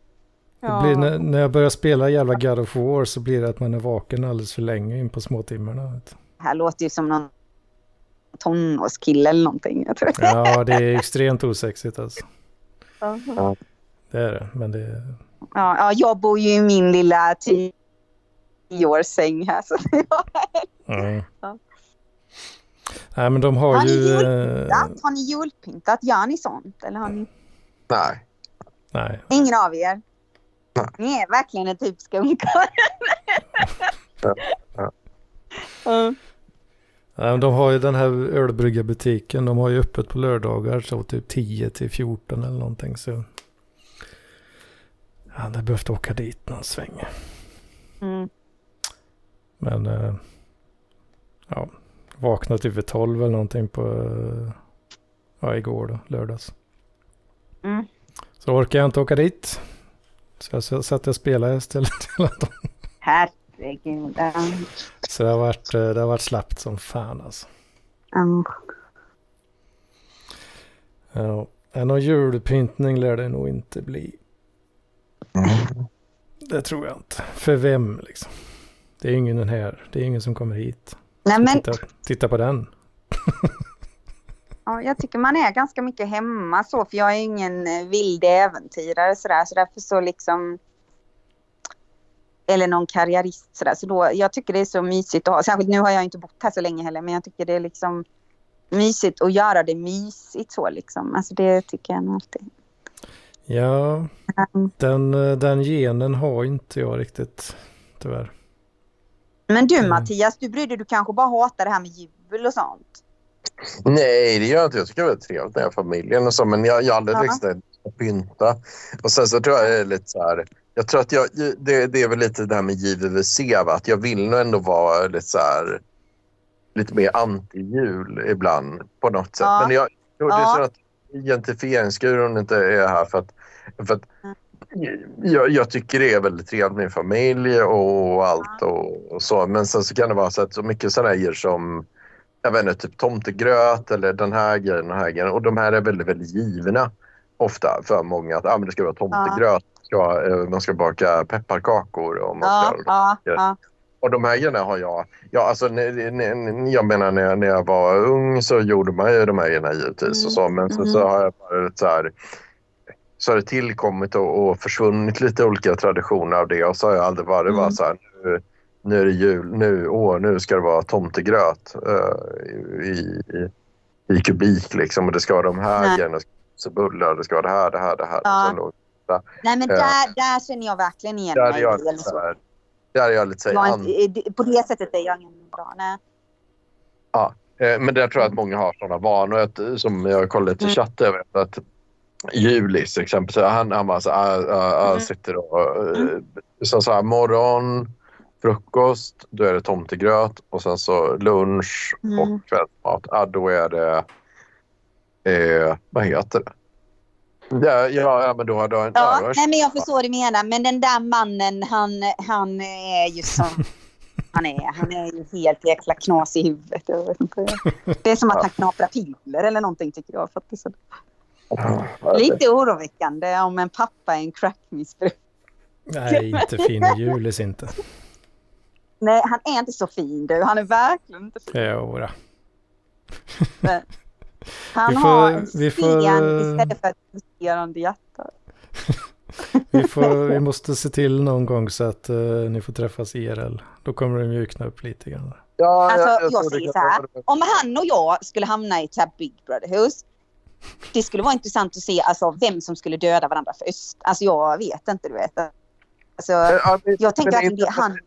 det blir, när, när jag börjar spela jävla God of War så blir det att man är vaken alldeles för länge in på småtimmarna. Det här låter ju som någon tonårskille eller någonting. Jag tror. Ja, det är extremt osexigt alltså. Ja. Det är det, men det... Ja, ja, jag bor ju i min lilla tioårssäng här. Så Mm. Ja. Nej, men de har Har ni ju... eh, julpyntat? Har ni julpyntat? Gör ni sånt? Eller har ni... Nej. nej, Ingen av er? Nej. Ni är verkligen en typiska ungkarlar. Ja, ja. Ja. De har ju den här ölbryggarbutiken. De har ju öppet på lördagar så typ 10 till 14 eller någonting. Så jag hade behövt åka dit någon sväng. Mm. Men eh, ja, vaknade typ vid 12 eller någonting på eh, ja, igår då, lördags. Mm. Så orkade jag inte åka dit. Så jag satt och spelade istället hela dagen. Herregud. Herregud. Så det har varit, eh, det har varit slappt som fan alltså. Mm. Ja, någon julpyntning lär det nog inte bli. Det tror jag inte. För vem liksom? Det är ingen den här. Det är ingen som kommer hit. Nej, men Titta, titta på den. ja, jag tycker man är ganska mycket hemma så, för jag är ingen eh, vild äventyrare sådär, så därför så liksom eller någon karriärist sådär. Så då, jag tycker det är så mysigt att ha, särskilt nu har jag inte bott här så länge heller, men jag tycker det är liksom mysigt att göra det mysigt så liksom. Alltså det tycker jag alltid. Ja, Mm. den, den genen har inte jag riktigt tyvärr. Men du Mm. Mattias, du brydde du kanske bara hatar det här med jul och sånt? Nej, det gör jag inte. Jag tycker det är väldigt trevligt med familjen och så, men jag, jag har aldrig Ja. riktigt att pynta. Och sen så tror jag det är lite så här... Jag tror att jag, det, det är väl lite det här med JVVC, va? att jag vill nog ändå vara lite så här... Lite mer anti-jul ibland på något sätt. Ja. Men jag tror det är så att identifieringsguron inte är här för att, för att jag, jag tycker det är väldigt trevligt med familj och allt och, och så. Men sen så kan det vara så att så mycket sådana grejer som jag vet inte, typ tomtegröt eller den här grejen, den här grejen. Och de här är väldigt, väldigt givna ofta för många. Att ah, men det ska vara tomtegröt, ska, eh, man ska baka pepparkakor och man ska Ja, ja, och de här grejerna har jag... Ja, alltså, ne- ne- ne- jag menar när jag, när jag var ung så gjorde man ju de här grejerna givetvis. Och så, men så, Mm. så har jag bara så här... Så har det tillkommit och, och försvunnit lite olika traditioner av det. Och så har jag aldrig varit Mm. bara så här... Nu, nu är det jul. Nu, åh, nu ska det vara tomtegröt eh, i, i, i kubik liksom. Och det ska vara de här Nej. grejerna. Så bullar, det ska vara det här, det här, det här. Ja. Då, Nej men Ja. där, där känner jag verkligen igen där är mig. jag eller så. här... Där är jag lite här, Jag inte- På det sättet är jag ingen bra. Nej. Eh, Men där tror jag att många har sådana vanor. Att, eh, som jag kollade lite i Mm. chatten, att Julis till exempel, så han, han bara så, ah, ah, Mm. sitter och uh, så, så här, morgon, frukost, då är det tomtegröt och sen så lunch Mm. och kvällsmat. Ah, då är det, eh, vad heter det? Ja, ja, ja men då, då, Ja, ja, nej men jag förstår vad du menar. Men den där mannen, han, han är ju som han är. Han är ju helt jäkla knas i huvudet. Jag vet inte. Det är som att han knaprar piller eller någonting tycker jag. Det så lite oroväckande om en pappa är en crackmissbrukare. Nej, inte fin i julis inte. Nej, han är inte så fin du. Han är verkligen inte fin. Jodå. Han Vi får- har en vi får- istället för ett pulserande hjärta. Vi, får, vi måste se till någon gång så att eh, ni får träffas IRL. Då kommer det mjukna upp lite grann. Ja, Alltså, jag, tror det säger så här. Om han och jag skulle hamna i ett Big Brother-hus. Det skulle vara intressant att se alltså, vem som skulle döda varandra först. Alltså jag vet inte, du vet. Alltså, Ja, men- Jag tänker att det- han-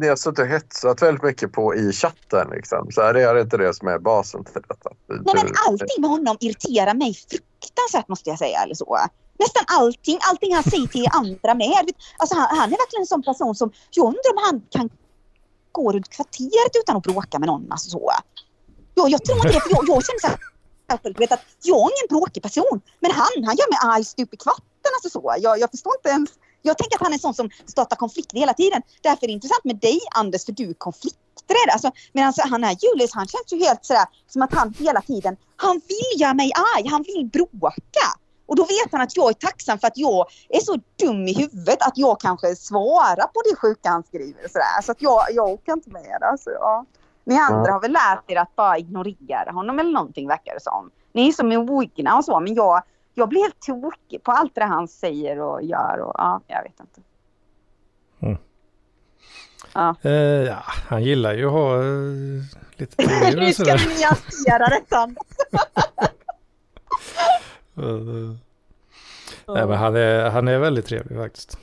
det har suttit och hetsat väldigt mycket på i chatten. Liksom. Så här, det är inte det som är basen till detta. nej men allting med honom irriterar mig fruktansvärt måste jag säga. Eller så. Nästan allting, allting han säger till andra med. Alltså han, han är verkligen en sån person som, jag undrar om han kan gå runt kvarteret utan att bråka med någon. Alltså så. Jag, jag tror inte det, för jag, jag känner så här, du vet, att jag är ingen bråkig person. Men han, han gör mig arg stup i kvarten. Alltså så. Jag, jag förstår inte ens. Jag tänker att han är en sån som startar konflikter hela tiden. Därför är det intressant med dig Anders, för du är konflikträdd. Alltså, medan han är Julius, han känns ju helt sådär som att han hela tiden, han vill göra mig arg, han vill bråka. Och då vet han att jag är tacksam för att jag är så dum i huvudet att jag kanske svarar på det sjuka han skriver. Sådär. Så att jag, jag åker inte med det. Alltså, ja. Ni andra har väl lärt er att bara ignorera honom eller någonting verkar det som. Ni är som mogna och så men jag, jag blir helt tokig på allt det han säger och gör och ja, jag vet inte. Eh, ja, han gillar ju att ha eh, lite teorier Nu och ska sådär. vi nyansera detta. Eh, Nej, men han är, han är väldigt trevlig faktiskt.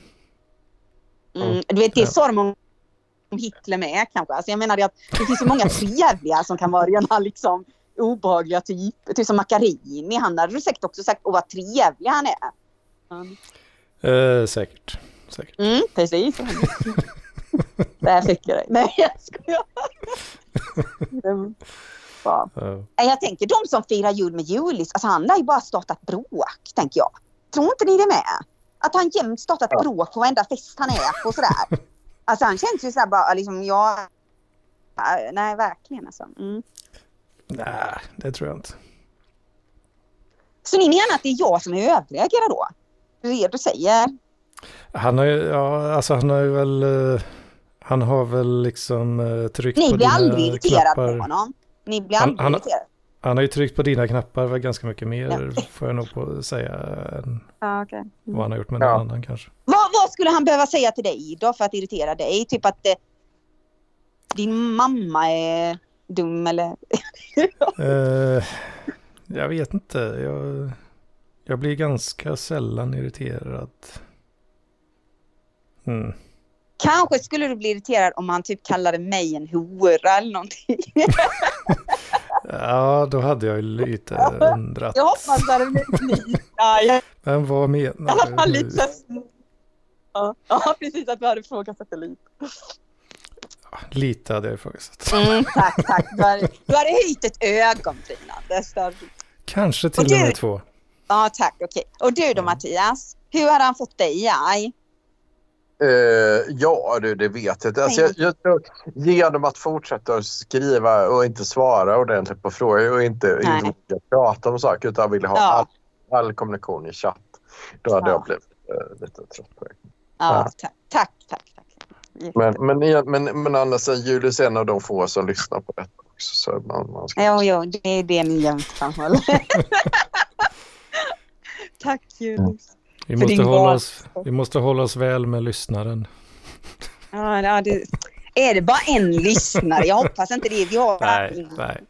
Mm, du vet, det Ja. sa de om Hitler med kanske. Alltså jag menar det att det finns ju många trevliga som kan vara rena liksom obehagliga typer. Typ som Macchiarini. Han hade du säkert också sagt, åh vad trevlig han är. Mm, Eh, säkert. säkert. mm precis. Där fick jag dig. Nej, jag skojar. Mm. Ja. Jag tänker de som firar jul med Julis, alltså han har ju bara startat bråk, tänker jag. Tror inte ni det med? Att han jämt startat Ja. bråk på varenda fest han är på sådär. Alltså han känns ju så här bara liksom jag... Nej, verkligen alltså. Mm. Nej, det tror jag inte. Så ni menar att det är jag som är överreagerar då? Det är det du säger? Han har ju, ja, alltså han har ju väl, eh, han har väl liksom eh, tryckt Ni på blir dina aldrig irriterade knappar. på honom. Ni blir Han- aldrig han- irriterade. Han har ju tryckt på dina knappar väl ganska mycket mer, får jag nog på säga, än Ja, okej. vad han har gjort med Ja. någon annan kanske. Vad, vad skulle han behöva säga till dig då för att irritera dig? Typ att eh, din mamma är dum eller? Eh, jag vet inte, jag, jag blir ganska sällan irriterad. Mm. Kanske skulle du bli irriterad om han typ kallade mig en hora eller någonting. Ja, då hade jag ju lite undrat. Jag hoppas att det blir. Ja, jag, Men vad menar du? Ja, precis att du hade det lite. Lite hade jag ifrågasatt. Mm, tack, tack. Du hade, höjt ett ögonbryn, Anders. Det hade du- Kanske till Och med två. Ja, tack. Okej. Och du då Mattias? Hur hade han fått dig arg? Eh, ja, du, det vet jag inte. Alltså, jag, jag tror, genom att fortsätta skriva och inte svara ordentligt på frågor och inte, Nej. inte prata om saker utan vilja ha Ja. all, all kommunikation i chatt. Då hade Ja. jag blivit eh, lite trött på det. Ja, Ja. tack, tack, tack. Men, men, men, men Anna, Julius är en av de få som lyssnar på detta också. Så man, man ska... Jo, jo, det är det ni jämt framhåller. tack Julius. Vi måste, hålla oss, vi måste hålla oss väl med lyssnaren. Ja, ja, det, är det bara en lyssnare? Jag hoppas inte det. Vi har Nej, nej.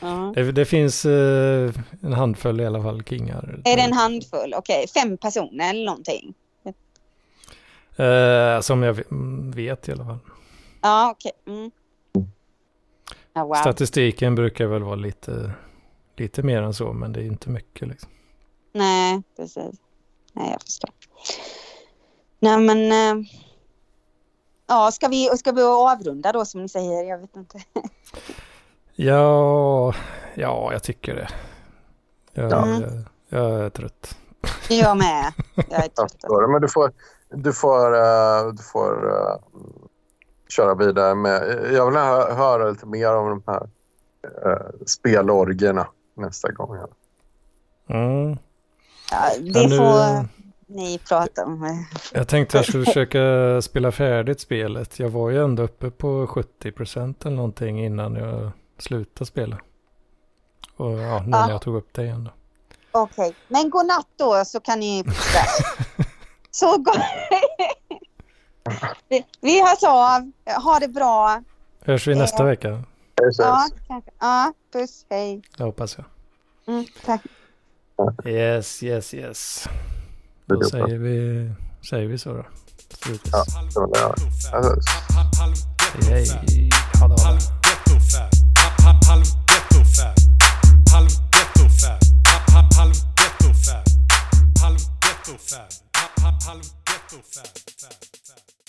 Ja. Det, det finns eh, en handfull i alla fall kingar. Är det en handfull? Okej, fem personer eller någonting? Eh, som jag ve- vet i alla fall. Ja, okej. Mm. Ja, wow. Statistiken brukar väl vara lite, lite mer än så, men det är inte mycket. Liksom. Nej, precis. Nej, jag förstår. Nej, men... eh, Ja, ska vi, ska vi avrunda då som ni säger? Jag vet inte. Ja, ja, jag tycker det. Jag, Mm. jag, jag är trött. Jag med. Jag är trött. Men du får, du får, eh, du får eh, köra vidare med... Jag vill hö- höra lite mer om de här uh, spelorgerna nästa gång. Mm. Ja, Ja, det nu- får ni prata om. Jag tänkte jag skulle försöka spela färdigt spelet. Jag var ju ändå uppe på 70% eller någonting innan jag slutade spela. Och ja, nu Ja. när jag tog upp det igen då. Okej, men god natt då så kan ni. Så gott. vi, vi hörs av. Ha det bra. Hörs vi nästa vecka? Ja. Ja, puss. Hej. Det hoppas jag. Mm, tack. Yes, yes, yes. Då säger vi, säger vi så då. Slutas. Ja, så ja. Alltså. Hej, hej. Ha det. Halv ghetto fab. Hollywood death